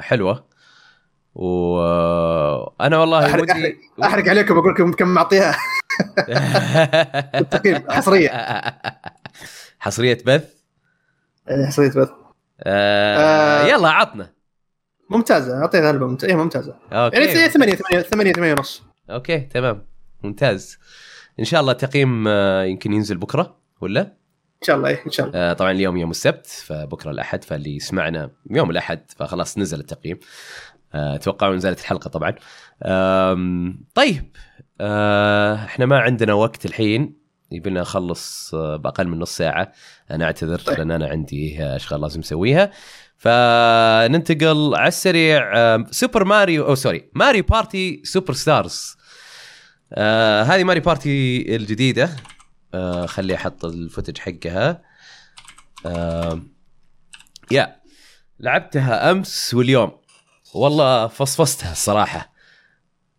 حلوة. وأنا والله احرق ودي احرق, أحرق عليكم أقول لكم كم معطيها. بالتقييم حصرية. حصرية بث؟ إيه، حصرية بث. آه آه. يلا عطنا. ممتازة أعطيها لعبة ممتازة. إيه ممتازة. يعني okay 8 8 8 8 ونص. okay تمام. ممتاز. إن شاء الله تقييم آه، يمكن ينزل بكرة ولا؟ إن شاء الله إيه إن شاء الله. آه، طبعا اليوم يوم السبت فبكرة الأحد فاللي يسمعنا يوم الأحد فخلاص نزل التقييم. آه، أتوقع نزلت الحلقة طبعا. طيب. آه، إحنا ما عندنا وقت الحين. يبينا نخلص بأقل من نص ساعة. أنا أعتذر طيب. لأن أنا عندي أشغال لازم اسويها فننتقل على السريع آه، Super Mario أو sorry Mario Party Superstars آه هذه Mario Party الجديدة. آه خلي أحط ال footage حقها. آه يا لعبتها أمس واليوم. والله فصفصتها الصراحة.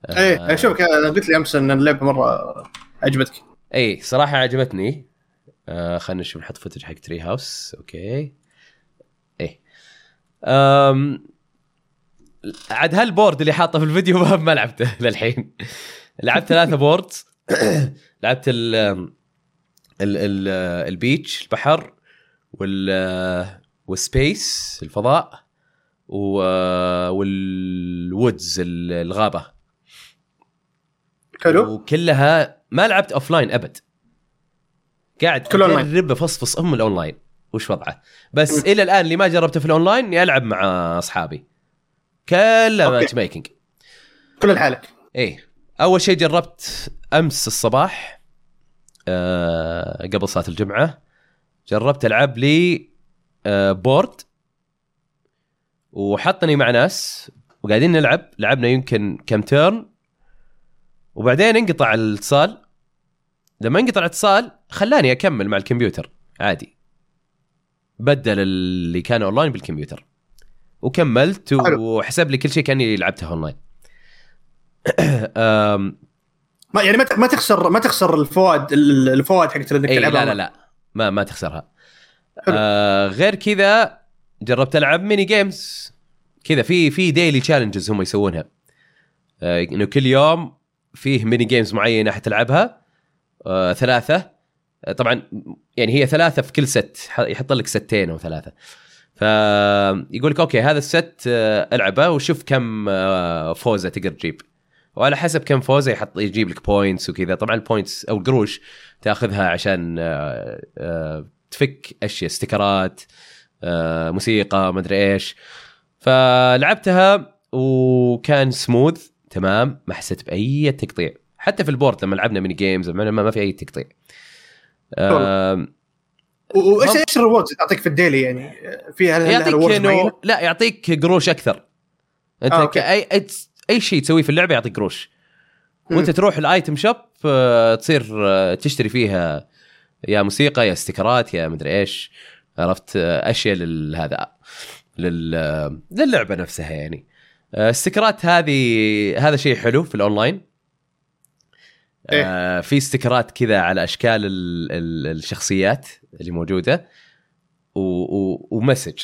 آه إيه شوفك أنا قلت لي أمس إن اللعبة مرة عجبتك اي صراحة عجبتني آه خلينا نشوف نحط footage حق Treehouse okay. إيه. عاد هال board اللي حاطه في الفيديو ما لعبته للحين. لعبت ثلاثة boards لعبت ال ال ال beach البحر وال وال space الفضاء و وال woods الغابة. حلو. وكلها ما لعبت offline أبد. قاعد أونلاين. أجرب أفصفص ام الاونلاين وش وضعه. بس إلى الآن اللي ما جربته في الأونلاين إني ألعب مع أصحابي. كله. matchmaking كل لحالك إيه. أول شيء جربت أمس الصباح آه قبل صلاة الجمعة جربت ألعب لي آه board وحطني مع ناس وقاعدين نلعب. لعبنا يمكن كم turn وبعدين انقطع الاتصال. لما انقطع الاتصال خلاني أكمل مع الكمبيوتر. عادي. بدل اللي كان اونلاين بالكمبيوتر. وكملت. وحسب لي كل شيء كأني لعبته اونلاين ما يعني ما ما تخسر ما تخسر الفوائد ال- الفوائد حقت إنك اي تلعبها لا لا لا. ما ما تخسرها. حلو. آه غير كذا جربت ألعب mini games كذا في في daily challenges هم يسوونها. آه إنه كل يوم فيه mini games معينة حتلعبها آه ثلاثة. طبعا يعني هي ثلاثة في كل set يحط لك ستين أو ثلاثة. فيقول لك okay هذا ال set آه ألعبه وشوف كم آه فوزة تقدر تجيب. وعلى حسب كم فوزة يحط يجيب لك points وكذا. طبعا ال points أو القروش تأخذها عشان آه، آه، تفك أشياء sticker ات آه، موسيقى مدري إيش. فلعبتها وكان سموث تمام ما حسيت بأي تقطيع. حتى في ال board لما لعبنا mini games ما, ما في أي تقطيع. و- وايش إيش ال rewards تعطيك في ال daily يعني؟ في هل يعطيك انه؟ لا يعطيك قروش أكثر. أنت آه،. اي أي, شيء تسويه في اللعبة يعطيك قروش. وأنت. تروح ال item shop آه، تصير آه، تشتري فيها يا موسيقى يا sticker ات يا مدري إيش. عرفت؟ آه، أشياء لهذا لل للعبة نفسها يعني. ال sticker ات هذه هذا شيء حلو في الأونلاين. آه في sticker ات كذا على أشكال ال ال الشخصيات اللي موجودة و message.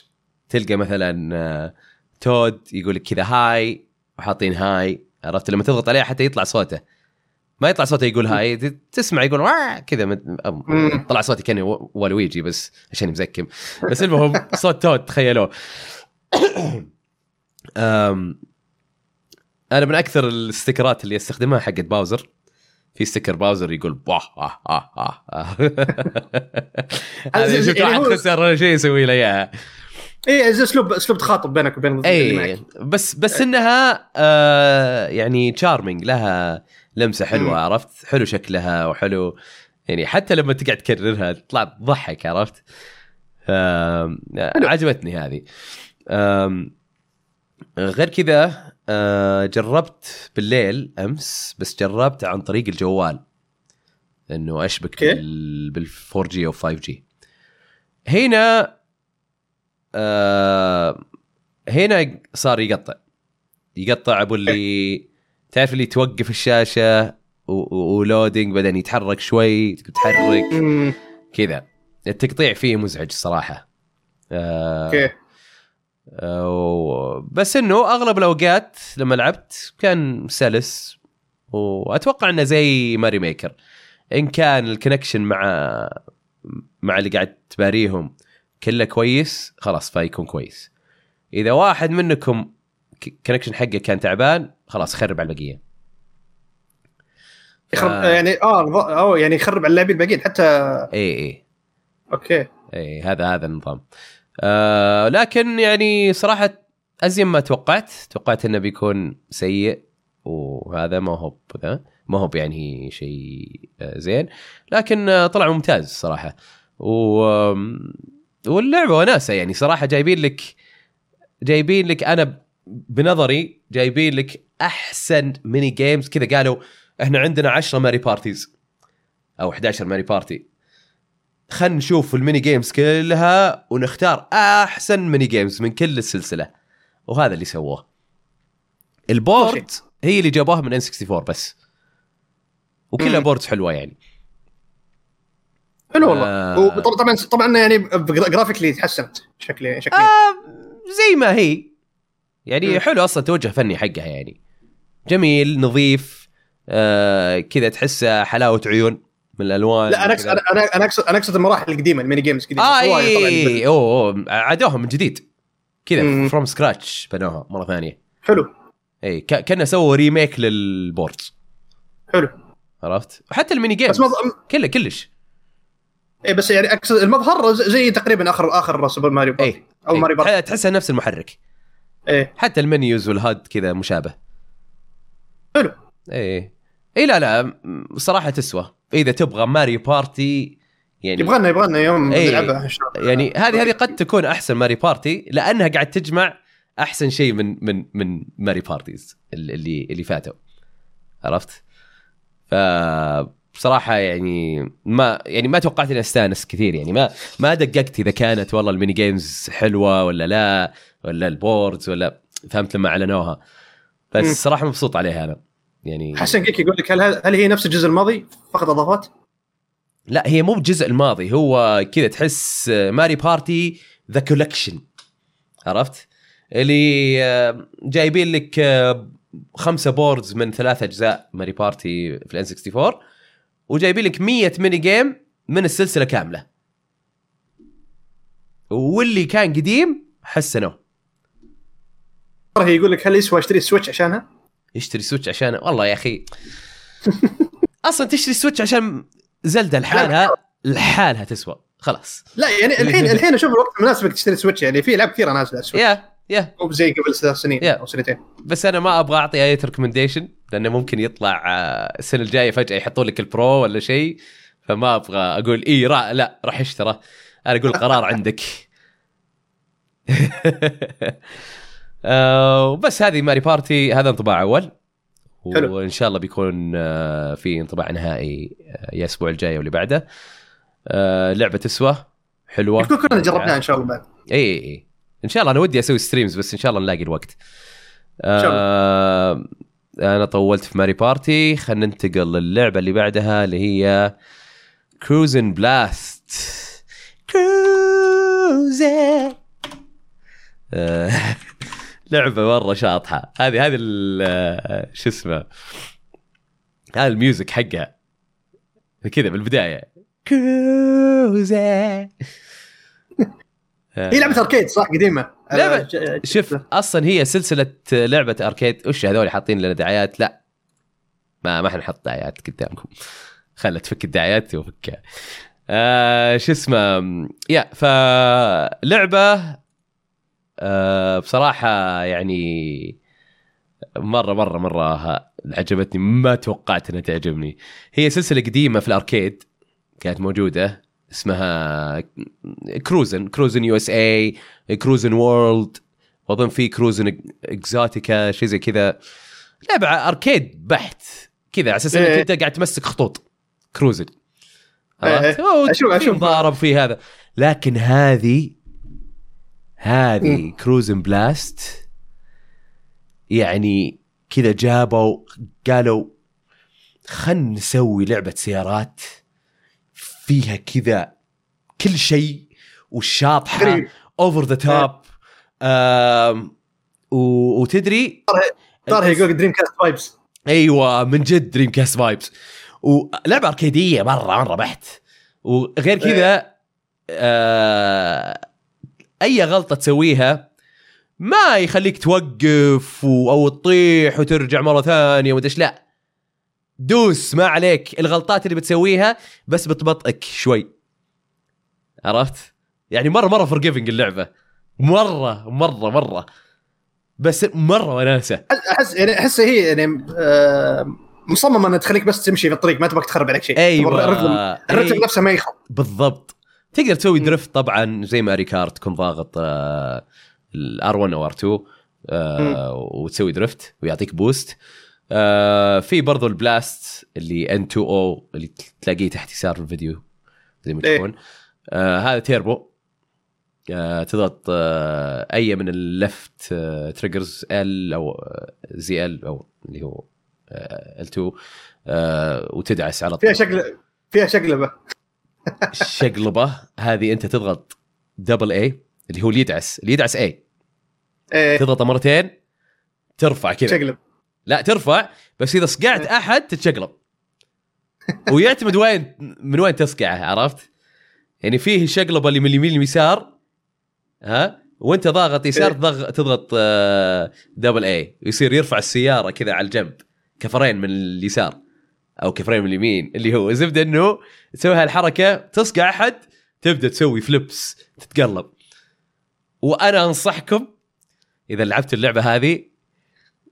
تلقى مثلا آه، Toad يقول لك كذا hi وحاطين hi عرفت؟ لما تضغط عليه حتى يطلع صوته. ما يطلع صوته يقول hi تسمع يقول كذا. طلع صوتي كاني والويجي بس عشان مزكم بس المهم صوت Toad تخيلوه. أنا من أكثر ال sticker ات اللي أستخدمها حقت Bowser. في sticker Bowser يقول آه آه آه آه. هذا شفت واحد خسر ولا شيء يسوي له إياها اي أسلوب أسلوب تخاطب بينك وبين اي بس بس إنها آه يعني charming لها لمسة حلوة مم. عرفت حلو شكلها وحلو يعني حتى لما تقعد تكررها تطلع تضحك عرفت حلو. عجبتني هذه آم، غير كذا آه، جربت بالليل أمس بس جربت عن طريق الجوال. إنه أشبك okay. بال بال 4G أو 5G هنا آه هنا صار يقطع. يقطع أبو اللي تعرف اللي توقف الشاشة و- و- و loading بعدين يتحرك شوي تحرك. كذا. التقطيع فيه مزعج الصراحه آه okay. آه، بس إنه أغلب الأوقات لما لعبت كان سلس وأتوقع إنه زي Mario Maker. إن كان ال connection مع مع اللي قاعد تباريهم كله كويس خلاص فيكون كويس. إذا واحد منكم connection حقه كان تعبان خلاص خرب على البقية. يخرب آه. يعني آه أو يعني يخرب على اللاعبين الباقيين حتى اي اي okay. اي هذا هذا النظام. آه لكن يعني صراحة أزين ما توقعت. توقعت إنه بيكون سيء وهذا ما هو ذا ما هو يعني شيء آه، زين. لكن آه، طلع ممتاز صراحة. و واللعبة وناسة يعني صراحة جايبين لك جايبين لك أنا بنظري جايبين لك أحسن mini games كذا قالوا إحنا عندنا 10 Mario Parties أو 11 Mario Party خلينا نشوف ال mini games كلها ونختار أحسن mini games من كل السلسلة. وهذا اللي سووه. ال board هي اللي جابوها من N64 بس. وكلها. boards حلوة يعني. حلو والله. آه. طبعا طبعا يعني graphically تحسنت شكلي شكلي. آه زي ما هي. يعني مم. حلو أصلا توجه فني حقها يعني. جميل نظيف آه كذا تحسه حلاوة عيون. من الالوان لا أنا اقصد. أنا أنا اقصد أنا أقصد المراحل القديمة ال mini games القديمة. آه إي أوه أوه، عادوها من جديد. كذا. from scratch بنوها مرة ثانية. حلو. إي كأنه سووا remake لل board. حلو. عرفت؟ وحتى ال mini games. بس مظ... كله كلش. إيه بس يعني أقصد المظهر زي تقريبا اخر آخر Super Mario Party إي أو. Mario Party تح- تحسها نفس المحرك. إيه حتى ال menus وال HUD كذا مشابه. حلو. إي إي لا لا صراحة تسوى. إذا تبغى Mario Party يعني يبغالنا يبغالنا يوم إيه. نلعبها إن شاء الله. يعني هذه هذه قد تكون أحسن Mario Party لأنها قاعد تجمع أحسن شيء من من من Mario Parties اللي اللي فاتوا عرفت؟ ف بصراحة يعني ما يعني ما توقعت إني أستانس كثير يعني ما ما دققت إذا كانت والله ال mini games حلوة ولا لا ولا ال boards ولا فهمت لما أعلنوها بس. صراحة مبسوط عليها أنا يعني حسن كيك يقول لك هل هل هي نفس الجزء الماضي فقط اضافات؟ لا هي مو بجزء الماضي هو كذا تحس Mario Party the collection عرفت؟ اللي آه، جايبين لك آه، خمسة boards من ثلاث أجزاء Mario Party في ال N64 وجايبين لك 100 mini game من السلسلة كاملة واللي كان قديم حسنوه هي يقول لك هل يسوى اشتري السويتش عشانها؟ يشتري سويتش عشان والله يا أخي. أصلا تشتري سويتش عشان زلدة لحالها لحالها تسوى. خلاص. لا يعني الحين الحين أشوف الوقت المناسب إنك تشتري سويتش يعني في العاب كثيرة نازلة على السويتش يا يا. مو زي قبل ثلاث سنين يا. أو سنتين. بس أنا ما أبغى أعطي أي recommendation لأنه ممكن يطلع آه، السنة الجاية فجأة يحطوا لك ال pro ولا شيء فما أبغى أقول إي را لا راح اشترى أنا أقول القرار عندك. آه، وبس هذه ماري بارتي هذا انطباع أول. حلو. وإن شاء الله بيكون آه، في انطباع نهائي آه، يا الأسبوع الجاي واللي بعده. آه، لعبة تسوى حلوة. يكون كلنا جربناها إن شاء الله بعد. إي إي إن شاء الله أنا ودي أسوي streams بس إن شاء الله نلاقي الوقت. شاء آه أنا طولت في ماري بارتي. خلينا ننتقل للعبة اللي بعدها اللي هي كروزن بلاست كروزن آه، لعبة مرة شاطحة. هذه هذه ال- شو اسمه هذا الميوزك حقها. كذا بالبداية. كروزن هي لعبة أركيد صح؟ قديمة. لعبة- شوف أصلا هي سلسلة لعبة أركيد. وش هذول حاطين لنا دعايات؟ لا. ما ما حنحط دعايات قدامكم. خلت تفك الدعايات وفكها. آه شو اسمه يا فلعبة آه بصراحة يعني مرة مرة مرة عجبتني ما توقعت إنها تعجبني هي سلسلة قديمة في الأركيد كانت موجودة اسمها كروزن كروزن يو إس اي كروزن وورلد وأظن في كروزن إكزوتيكا شيء زي كذا لعبه أركيد بحت كذا على أساس إنك إيه. أنت قاعد تمسك خطوط كروزن إيه. عرفت؟ في أشوف. مضارب في هذا لكن هذه هذه مم. كروزن بلاست يعني كذا جابوا قالوا خلنا نسوي لعبة سيارات فيها كذا كل شيء وشاطحة غريب. over the top وتدري؟ صار هي جوجل دريم كاست vibes. أيوه من جد دريم كاست vibes ولعبه أركيدية مرة مرة بحت. وغير كذا آه أي غلطة تسويها ما يخليك توقف أو تطيح وترجع مرة ثانية ومدري لا. دوس ما عليك. الغلطات اللي بتسويها بس بتبطئك شوي. عرفت؟ يعني مره مرة forgiving اللعبة. مره مره مرة. بس مرة وناسه احس يعني أحس هي يعني آه، مصممة إنها تخليك بس تمشي في الطريق ما تبغاك تخرب عليك شيء. أيوه. الرتم الرتم أي- نفسه ما يخرب. بالضبط. تقدر تسوي. drift طبعا زي ماريو كارت تكون ضاغط ال R 1 أو R 2 آه، وتسوي drift ويعطيك boost آه، في برضو ال blast اللي ان 2 أو اللي تلاقيه تحت يسار في الفيديو زي ما إيه. تشوفون آه، هذا تيربو. آه، تضغط آه، أي من اللفت تريجرز ال أو زي ال أو اللي هو ال 2 وتدعس على فيها طول. شكل فيها شقلبه الشقلبه هذه أنت تضغط دبل اي اللي هو اللي يدعس اللي يدعس اي إيه. تضغطه مرتين ترفع كذا. شقلب. لا ترفع بس إذا صقعت أحد تتشقلب. ويعتمد وين من وين تصقعه عرفت؟ يعني فيه الشقلبه اللي من اليمين لليسار ها؟ وأنت ضاغط يسار إيه. تضغط تضغط آه، دبل اي يصير يرفع السيارة كذا على الجنب كفرين من اليسار. أو كفرين من اليمين اللي هو زبدة إنه تسوي هالحركة تصقع أحد تبدأ تسوي فليبس تتقلب. وأنا أنصحكم إذا لعبت اللعبة هذه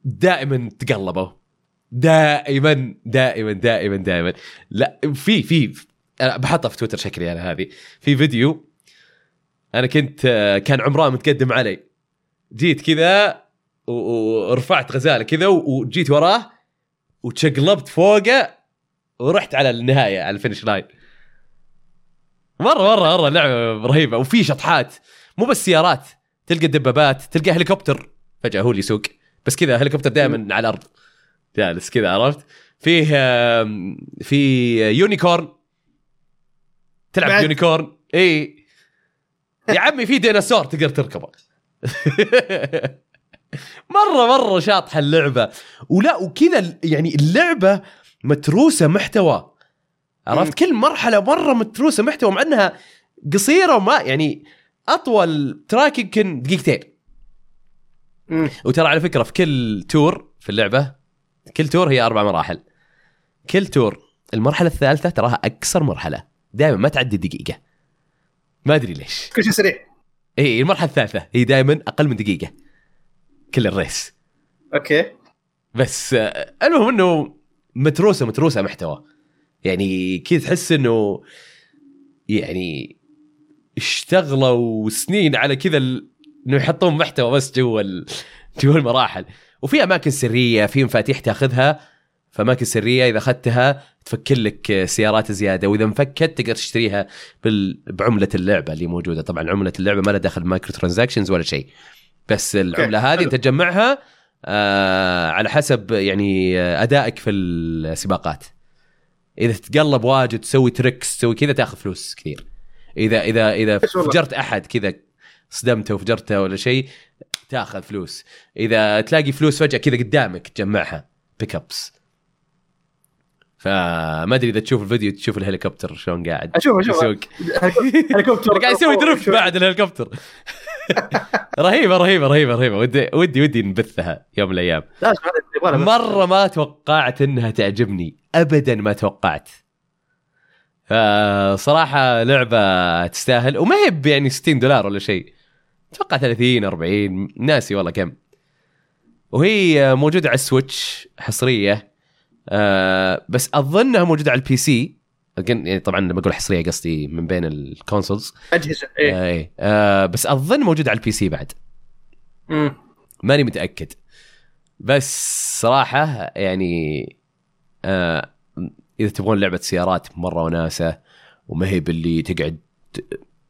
دائما تقلبوا. دائما دائما دائما دائما. لا في في أنا بحطها في تويتر شكلي أنا هذه. في فيديو أنا كنت كان عمران متقدم علي. جيت كذا ورفعت غزالة كذا وجيت وراه وتشقلبت فوقه ورحت على النهاية على ال finish line. مرة مرة مرة لعبة رهيبة وفي شطحات. مو بس سيارات تلقى الدبابات تلقى هليكوبتر. فجأة هو اللي يسوق. بس كذا هليكوبتر دائما على الأرض. جالس كذا عرفت؟ فيه في unicorn. تلعب بعد؟ unicorn؟ اي يا عمي في ديناصور تقدر تركبه. مرة مرة شاطحة اللعبة. ولا وكذا يعني اللعبة متروسة محتوى. عرفت؟ كل مرحلة مرة متروسة محتوى مع إنها قصيرة وما يعني أطول تراك يمكن دقيقتين. وترى على فكرة في كل تور في اللعبة كل تور هي أربع مراحل. كل تور المرحلة الثالثة تراها أقصر مرحلة. دائما ما تعدي دقيقة. ما أدري ليش. كل شيء سريع. إي المرحلة الثالثة هي دائما أقل من دقيقة. كل ال race. Okay. بس آه، المهم إنه متروسة متروسة محتوى. يعني كذا تحس إنه يعني اشتغلوا سنين على كذا ال- إنه يحطون محتوى بس جوا ال... جوا المراحل. وفي أماكن سرية في مفاتيح تاخذها. في أماكن سرية إذا أخذتها تفك لك سيارات زيادة وإذا انفكت تقدر تشتريها بال... بعملة اللعبة اللي موجودة. طبعا عملة اللعبة ما لها دخل microtransactions ولا شيء. بس العملة هذه تجمعها آه على حسب يعني أدائك في السباقات. إذا تتقلب واجد تسوي تريكس تسوي كذا تاخذ فلوس كثير. اذا اذا إذا. فجرت أحد كذا صدمته وفجرته ولا شيء تاخذ فلوس. إذا تلاقي فلوس فجأة كذا قدامك تجمعها. بيك ابس فما أدري إذا تشوف الفيديو تشوف الهليكوبتر شلون قاعد أشوف أشوف. يسوق. هليكوبتر. قاعد يسوي drift بعد الهليكوبتر. رهيبة رهيبة رهيبة رهيبة. ودي ودي ودي نبثها يوم من الأيام. مرة ما توقعت إنها تعجبني. ابدا ما توقعت. صراحة لعبة تستاهل. وما هي يعني 60 دولار ولا شيء. أتوقع 30 40 ناسي والله كم. وهي موجودة على السويتش حصرية. آه، بس أظنها موجودة على ال PC. يعني طبعا لما أقول حصرية قصدي من بين ال consoles. أجهزة إيه. آه، إيه. آه، بس اظن موجودة على ال PC بعد. ماني متأكد. بس صراحة يعني آه إذا تبغون لعبة سيارات مرة وناسة وما هي باللي تقعد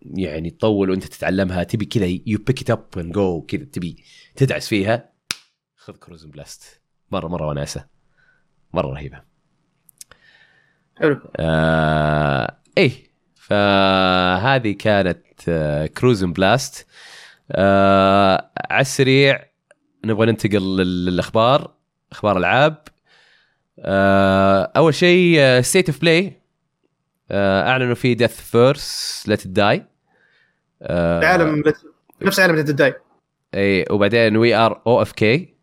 يعني تطول وأنت تتعلمها تبي كذا you pick it up and go كذا تبي تدعس فيها خذ كروزن بلاست مرة مرة وناسة. مرة رهيبة. حلو. آه إيه فهذه كانت آه Cruis'n Blast آه على السريع نبغى ننتقل لل- للأخبار أخبار العاب آه أول شيء State of Play أعلنوا فيه Deathverse Let It Die عالم نفس عالم Die اي وبعدين We Are OFK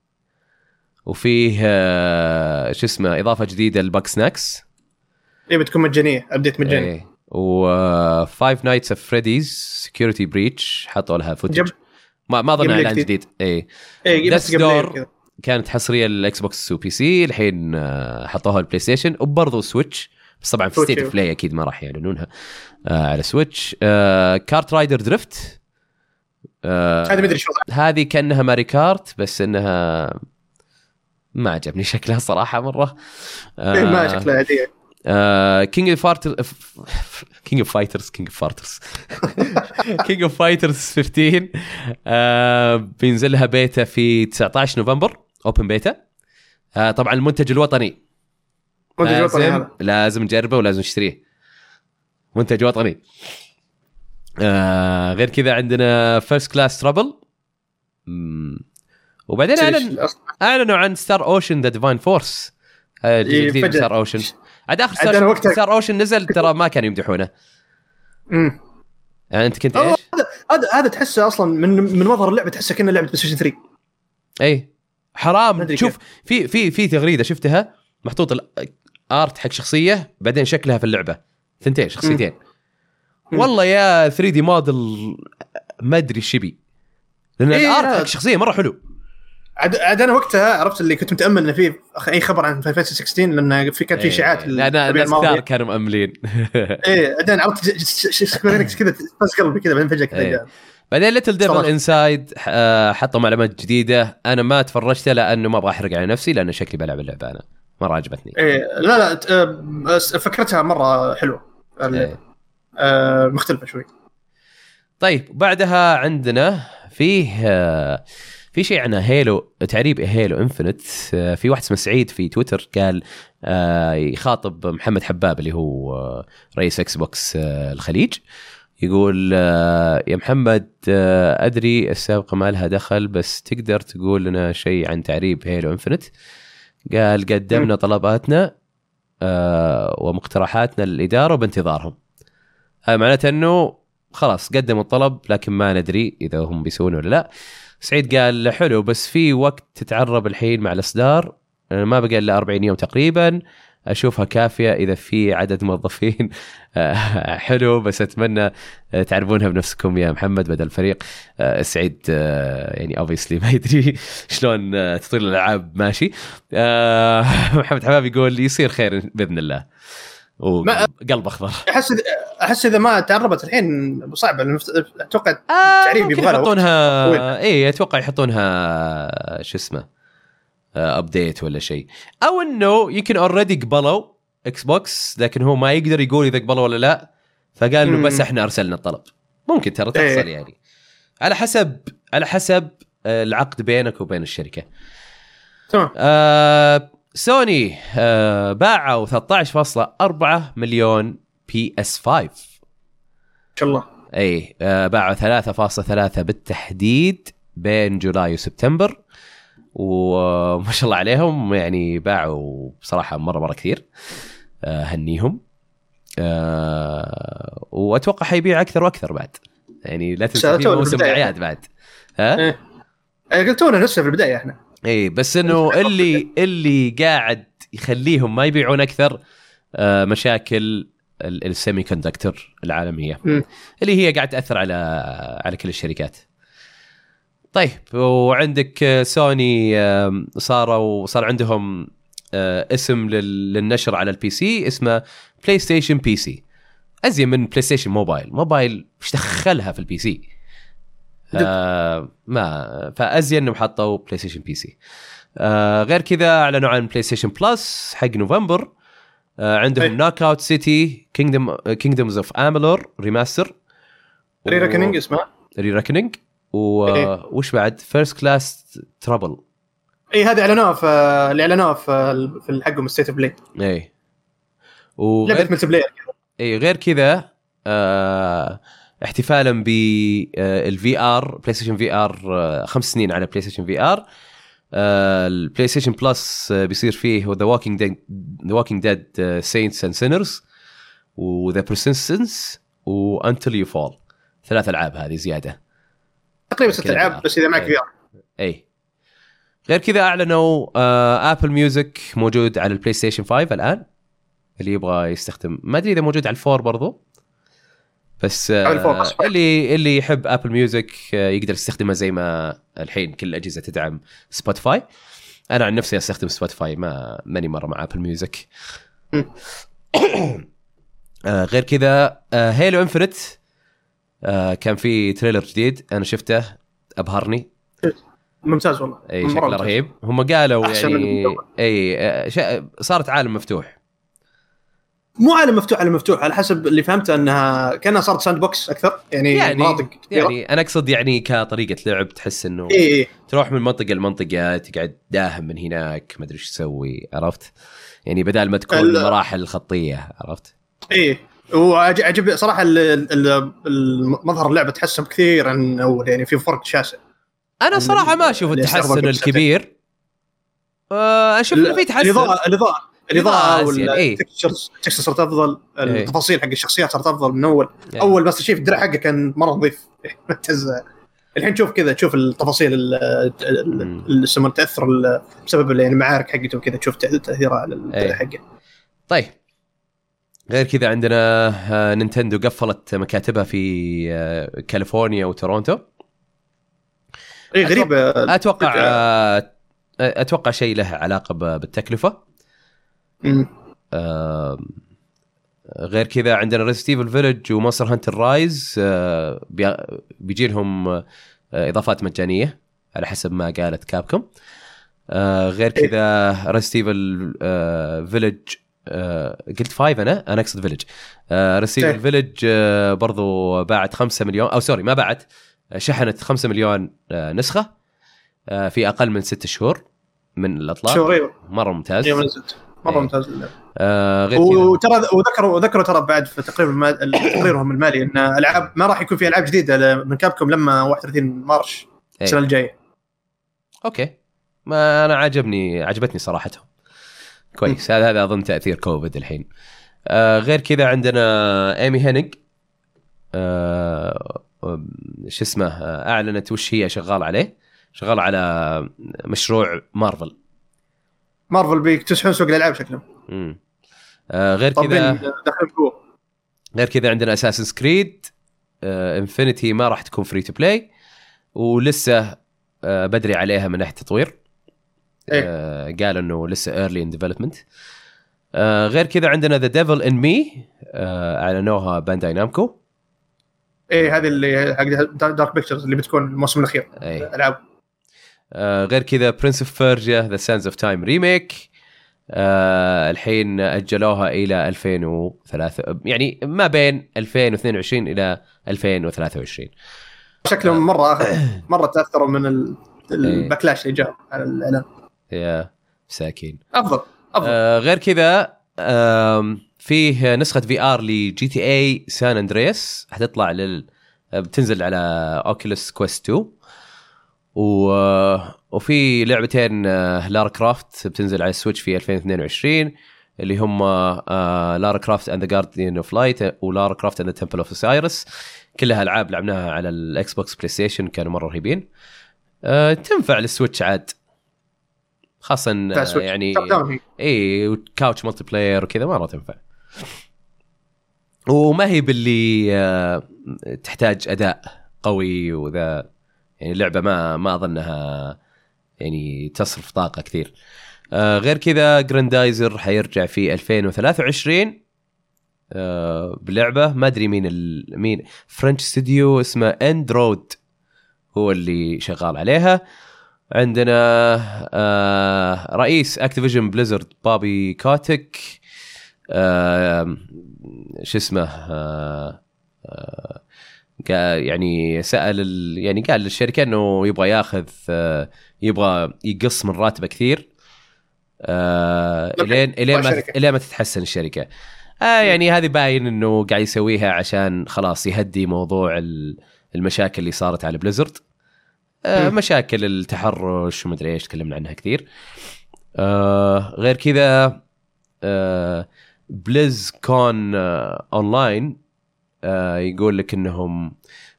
وفيه آه شو اسمه إضافة جديدة ل Bugsnax. اي بتكون مجانية. update مجاني. إيه. و Five Nights at Freddy's Security Breach حطوا لها footage جب ما ما اظن إعلان جديد. اي اي بس. كذا. كانت حصرية لل Xbox و PC الحين آه، حطوها ال PlayStation وبرضه Switch بس طبعا في State أيوه. Play أكيد ما راح يعلنونها آه على Switch آه KartRider Drift آه ما أدري شو. هذه كأنها Mario Kart بس إنها ما عجبني شكلها صراحة مرة. إيه، ما شكلها عادية. King of Fighter King of Fighters King of Fighters King of Fighters 15 آه، بينزل لها بيتا في 19 نوفمبر open beta آه، طبعا المنتج الوطني. منتج وطني لازم هذا. لازم نجربه ولازم نشتريه. منتج وطني. آه غير كذا عندنا First Class Trouble وبعدين اعلن. أعلنوا عن Star Ocean The Divine Force الجزء الجديد. Star Ocean عاد آخر وقتها- Star Ocean نزل ترى ما كانوا يمدحونه. مم. يعني أنت كنت إيش؟ هذا هذا تحسه أصلا من من مظهر اللعبة تحسه كأنه لعبة PlayStation 3 اي حرام شوف في في في تغريدة شفتها محطوط ال art حق شخصية بعدين شكلها في اللعبة. ثنتين شخصيتين. مم. والله يا 3 دي موديل ما أدري إيش يبي. لأن إيه، ال art لا. حق شخصية مرة حلو. عاد عاد أنا وقتها عرفت اللي كنت متأمل انه في أي خبر عن Final 16 لأن في كانت في اشاعات إيه، لأن الأسابيع الناس. كثار كانوا مأملين إيه بعدين عرفت كذا تفز قلبي كذا بعدين فجأة كذا إيه. بعدين Little Devil. Inside حطوا معلومات جديدة أنا ما تفرجت لأنه ما أبغى أحرق على نفسي لأن شكلي بلعب اللعبة أنا مرة عجبتني إيه لا لا آه، فكرتها مرة حلوة إيه. آه، مختلفة شوي طيب بعدها عندنا فيه آه، في شيء عن Halo تعريب Halo Infinite في واحد اسمه سعيد في تويتر قال آه، يخاطب محمد حباب اللي هو آه، رئيس Xbox آه، الخليج. يقول آه، يا محمد آه، أدري السابقة ما لها دخل بس تقدر تقول لنا شيء عن تعريب Halo Infinite قال قدمنا طلباتنا آه، ومقترحاتنا للإدارة وبانتظارهم هذا معناته إنه خلاص قدموا الطلب لكن ما ندري إذا هم بيسوونه ولا لا. سعيد قال حلو بس في وقت تتعرب الحين مع الإصدار. ما بقى إلا 40 يوم تقريبا. أشوفها كافية إذا في عدد موظفين. آه، حلو بس أتمنى آه، تعرفونها بنفسكم يا محمد بدل الفريق. آه، سعيد يعني اوبسلي ما يدري شلون تطوير الألعاب. ماشي. محمد حباب يقول يصير خير بإذن الله. وقلب أخضر. أحس أحس إذا ما تعربت الحين صعب أتوقع آه تعريب ممكن يبغى يحطونها. اي أتوقع يحطونها شو اسمه update ولا شيء. أو إنه يمكن already قبلوا Xbox لكن هو ما يقدر يقول إذا قبلوا ولا لا. فقال إنه. بس إحنا أرسلنا الطلب. ممكن ترى تحصل إيه. يعني. على حسب على حسب آه، العقد بينك وبين الشركة. تمام. آه سوني آه باعوا 13.4 مليون PS 5 ان شاء الله. اي آه، باعوا 3.3 بالتحديد بين جولاي وسبتمبر. وما شاء الله عليهم يعني باعوا بصراحة مرة مرة كثير آه، هنيهم آه، وأتوقع حيبيع أكثر وأكثر بعد. يعني لا تنسى في موسم. الأعياد بعد. ها؟ إيه. إيه، قلتونا لسه في البداية إحنا. اي بس إنه اللي اللي قاعد يخليهم ما يبيعون أكثر آه، مشاكل ال- السيمي semiconductor العالميه. اللي هي قاعد تأثر على على كل الشركات. طيب وعندك سوني صاروا صار عندهم آه، اسم لل- للنشر على ال PC اسمه PlayStation PC أزين من PlayStation Mobile mobile إيش دخلها في ال PC آه ما فأزين إنهم حطوا PlayStation PC آه غير كذا أعلنوا عن PlayStation Plus حق نوفمبر. آه عندهم. Knockout City Kingdom Kingdoms of Amalur remaster Re-Reckoning اسمه Re-Reckoning وش بعد؟ First Class Trouble اي هذه أعلنوها في اللي أعلنوها في في حقهم State of Play اي لعبة وغير multiplayer اي غير كذا آه احتفالا بال VR PlayStation VR خمس سنين على PlayStation VR ال PlayStation Plus آه، بيصير فيه The Walking Dead The Walking Dead Saints and Sinners و The Persistence و Until You Fall ثلاث ألعاب هذه زيادة. تقريبا ست ألعاب. بس إذا معك. VR اي غير كذا أعلنوا آه Apple Music موجود على ال PlayStation 5 الآن اللي يبغى يستخدم. ما أدري إذا موجود على ال four برضو. بس آه. اللي اللي يحب Apple Music آه يقدر يستخدمها زي ما الحين كل الأجهزة تدعم Spotify أنا عن نفسي أستخدم Spotify ما ماني مرة مع Apple Music. آه غير كذا Halo Infinite كان في trailer جديد أنا شفته أبهرني ممتاز والله إي شكله. رهيب هم قالوا يعني. إي صارت عالم مفتوح مو عالم مفتوح على مفتوح على حسب اللي فهمته انها كأنها صارت sandbox أكثر يعني, يعني مناطق كثيرة. يعني أنا أقصد يعني كطريقة لعب تحس إنه اي اي تروح من منطقة لمنطقة تقعد داهم من هناك ما أدري إيش تسوي عرفت؟ يعني بدال ما تكون ال- مراحل خطية عرفت؟ اي وعجب صراحة ال- ال- المظهر اللعبة تحسن كثير عن اول يعني في فرق شاسع. أنا صراحة ما أشوف اللي التحسن الكبير. آه، أشوف إنه في تحسن. الإضاءة الإضاءة. الإضاءة أزين، إيه. صارت أفضل إيه. التفاصيل حق الشخصيات صارت أفضل من أول إيه. أول Master Chief الدرع حقه كان مرة نظيف ممتاز الحين تشوف كذا تشوف التفاصيل ال- ال- مم. ال- يسمونه التاثير ال- بسبب يعني المعارك حقته وكذا تشوف تاثيرها على إيه. الدرع حقه طيب غير كذا عندنا آه، نينتندو قفلت مكاتبها في آه، كاليفورنيا وتورونتو اي غريبة أتوقع آه، أتوقع شيء له علاقة بالتكلفة غير كذا عندنا Resident Evil Village و Monster Hunter Rise بيجي لهم آه، إضافات مجانية على حسب ما قالت كابكوم آه، غير كذا Resident Evil Village قلت five أنا؟ أنا أقصد Village إيه. Evil Village برضو باعت 5 مليون أو sorry ما باعت شحنت 5 مليون آه، نسخة آه، في أقل من 6 شهور من الإطلاق. شهور أيوه. مرة ممتاز. نزلت مرة إيه. ممتاز. آه، غير وترى وذكروا وذكروا ترى بعد في تقرير. تقريرهم المالي إن العاب ما راح يكون في ألعاب جديدة من كابكم لما 31 مارش إيه. السنة الجاية. أوكي. ما أنا عجبني عجبتني صراحتهم. كويس. هذا هذا أظن تأثير كوفيد الحين. آه غير كذا عندنا إيمي هينيج آه شو اسمه؟ آه، أعلنت وش هي شغال عليه. شغال على مشروع مارفل. مارفل بيكتسحون سوق الألعاب شكلهم. مم. آه غير كذا غير كذا عندنا Assassin's Creed Infinity ما راح تكون free to play ولسه آه بدري عليها من ناحية تطوير. إيه. آه قال إنه لسه early in development غير كذا عندنا The Devil in Me أعلنوها Bandai Namco إيه هذه اللي حق Dark Pictures اللي بتكون الموسم الأخير. اي ألعاب. غير كذا Prince of Persia The Sands of Time remake الحين أجلوها إلى 2003 يعني ما بين 2022 إلى 2023 شكلهم مرة مرة تاثروا من ال- ال backlash اللي جاء على الاعلان يا مساكين أفضل أفضل. آه غير كذا فيه نسخة VR ل GTA San Andreas حتطلع لل بتنزل على Oculus Quest 2 و... وفي لعبتين آه، Lara Croft بتنزل على ال Switch في 2022 اللي هم آه، Lara Croft and the Guardian of Light و Lara Croft and the Temple of Osiris كلها ألعاب لعبناها على ال Xbox PlayStation كانوا مرة رهيبين آه، تنفع لل Switch عاد خاصه. يعني. إي و couch multiplayer وكذا مرة تنفع وما هي باللي تحتاج أداء قوي وذا يعني اللعبة ما ما أظنها يعني تصرف طاقة كثير. آه، غير كذا جراندايزر حيرجع في 2023 آه، بلعبة ما أدري مين ال... مين French studio اسمه اند رود هو اللي شغال عليها. عندنا آه رئيس Activision Blizzard بابي كوتك آه شو اسمه؟ آه آه يعني سأل ال يعني قال للشركة إنه يبغى ياخذ يبغى يقص من راتبه كثير آه. إلين إلين ما. إلين ما تتحسن الشركة آه يعني هذه باين إنه قاعد يسويها عشان خلاص يهدي موضوع ال- المشاكل اللي صارت على Blizzard آه. مشاكل التحرش ومدري إيش تكلمنا عنها كثير آه غير كذا آه BlizzCon آه اونلاين آه يقول لك إنهم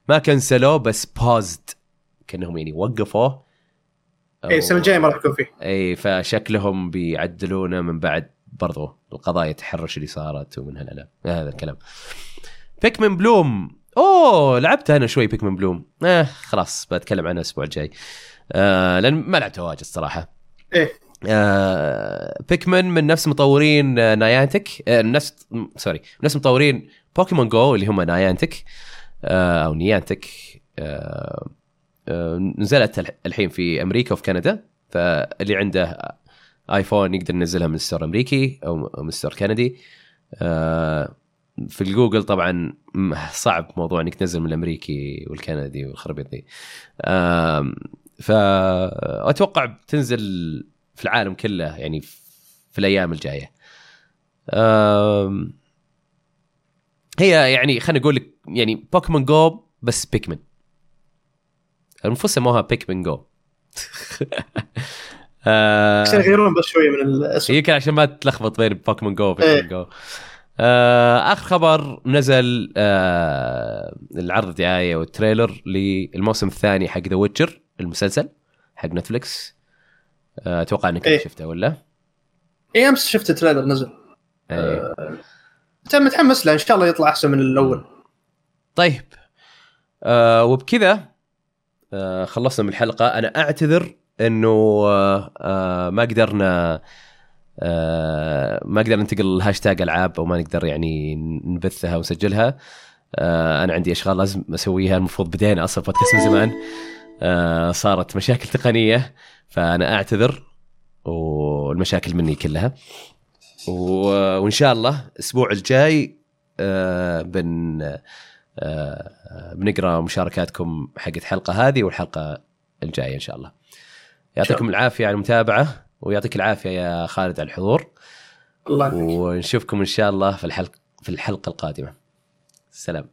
ما كنسلوه بس paused كأنهم يعني وقفوه. إيه السنة الجاية ما راح يكون فيه. اي فشكلهم بيعدلونه من بعد برضو القضايا التحرش اللي صارت ومن هالالعاب هذا الكلام. Pikmin Bloom أوه لعبت أنا شوي Pikmin Bloom آه خلاص بتكلم عنها الأسبوع الجاي. آه لأن ما لعبتها واجد صراحة إيه. آه Pikmin من نفس مطورين آه Niantic آه نفس sorry نفس مطورين Pokémon Go اللي هم Niantic آه أو Niantic. آه آه نزلت الح- الحين في أمريكا وفي كندا فاللي عنده آيفون يقدر ينزلها من store أمريكي أو من store كندي. في الجوجل طبعا صعب موضوع إنك تنزل من الأمريكي والكندي والخرابيط آم، فاتوقع بتنزل في العالم كله يعني في الأيام الجاية. هي يعني خلينا نقول لك يعني Pokémon Go بس Pikmin المفروض سموها Pikmin Go آه، عشان يغيرون بس شوية من الاسم يمكن عشان ما تلخبط بين Pokémon Go. و Pokémon Go آه آخر خبر نزل آه العرض دعايه وال trailer للموسم الثاني حق The Witcher المسلسل حق Netflix آه، أتوقع إنك إيه. شفته ولا؟ اي أمس شفت trailer نزل إيه. انت متحمس له إن شاء الله يطلع أحسن من الأول. طيب. آه وبكذا آه خلصنا من الحلقة. أنا أعتذر إنه آه آه ما قدرنا آه ما قدرنا ننتقل الهاشتاج ألعاب أو ما نقدر يعني نبثها ونسجلها. آه أنا عندي أشغال لازم أسويها. المفروض بدينا أصلا بودكاست من زمان. آه صارت مشاكل تقنية فأنا أعتذر والمشاكل مني كلها. و- وإن شاء الله الأسبوع الجاي آه بن آه، بنقرأ مشاركاتكم حقت الحلقة هذه والحلقة الجاية إن شاء الله. يعطيكم العافية على المتابعة ويعطيك العافية يا خالد على الحضور الله يعافيك ونشوفكم إن شاء الله في الحلقة في الحلقة القادمة. سلام.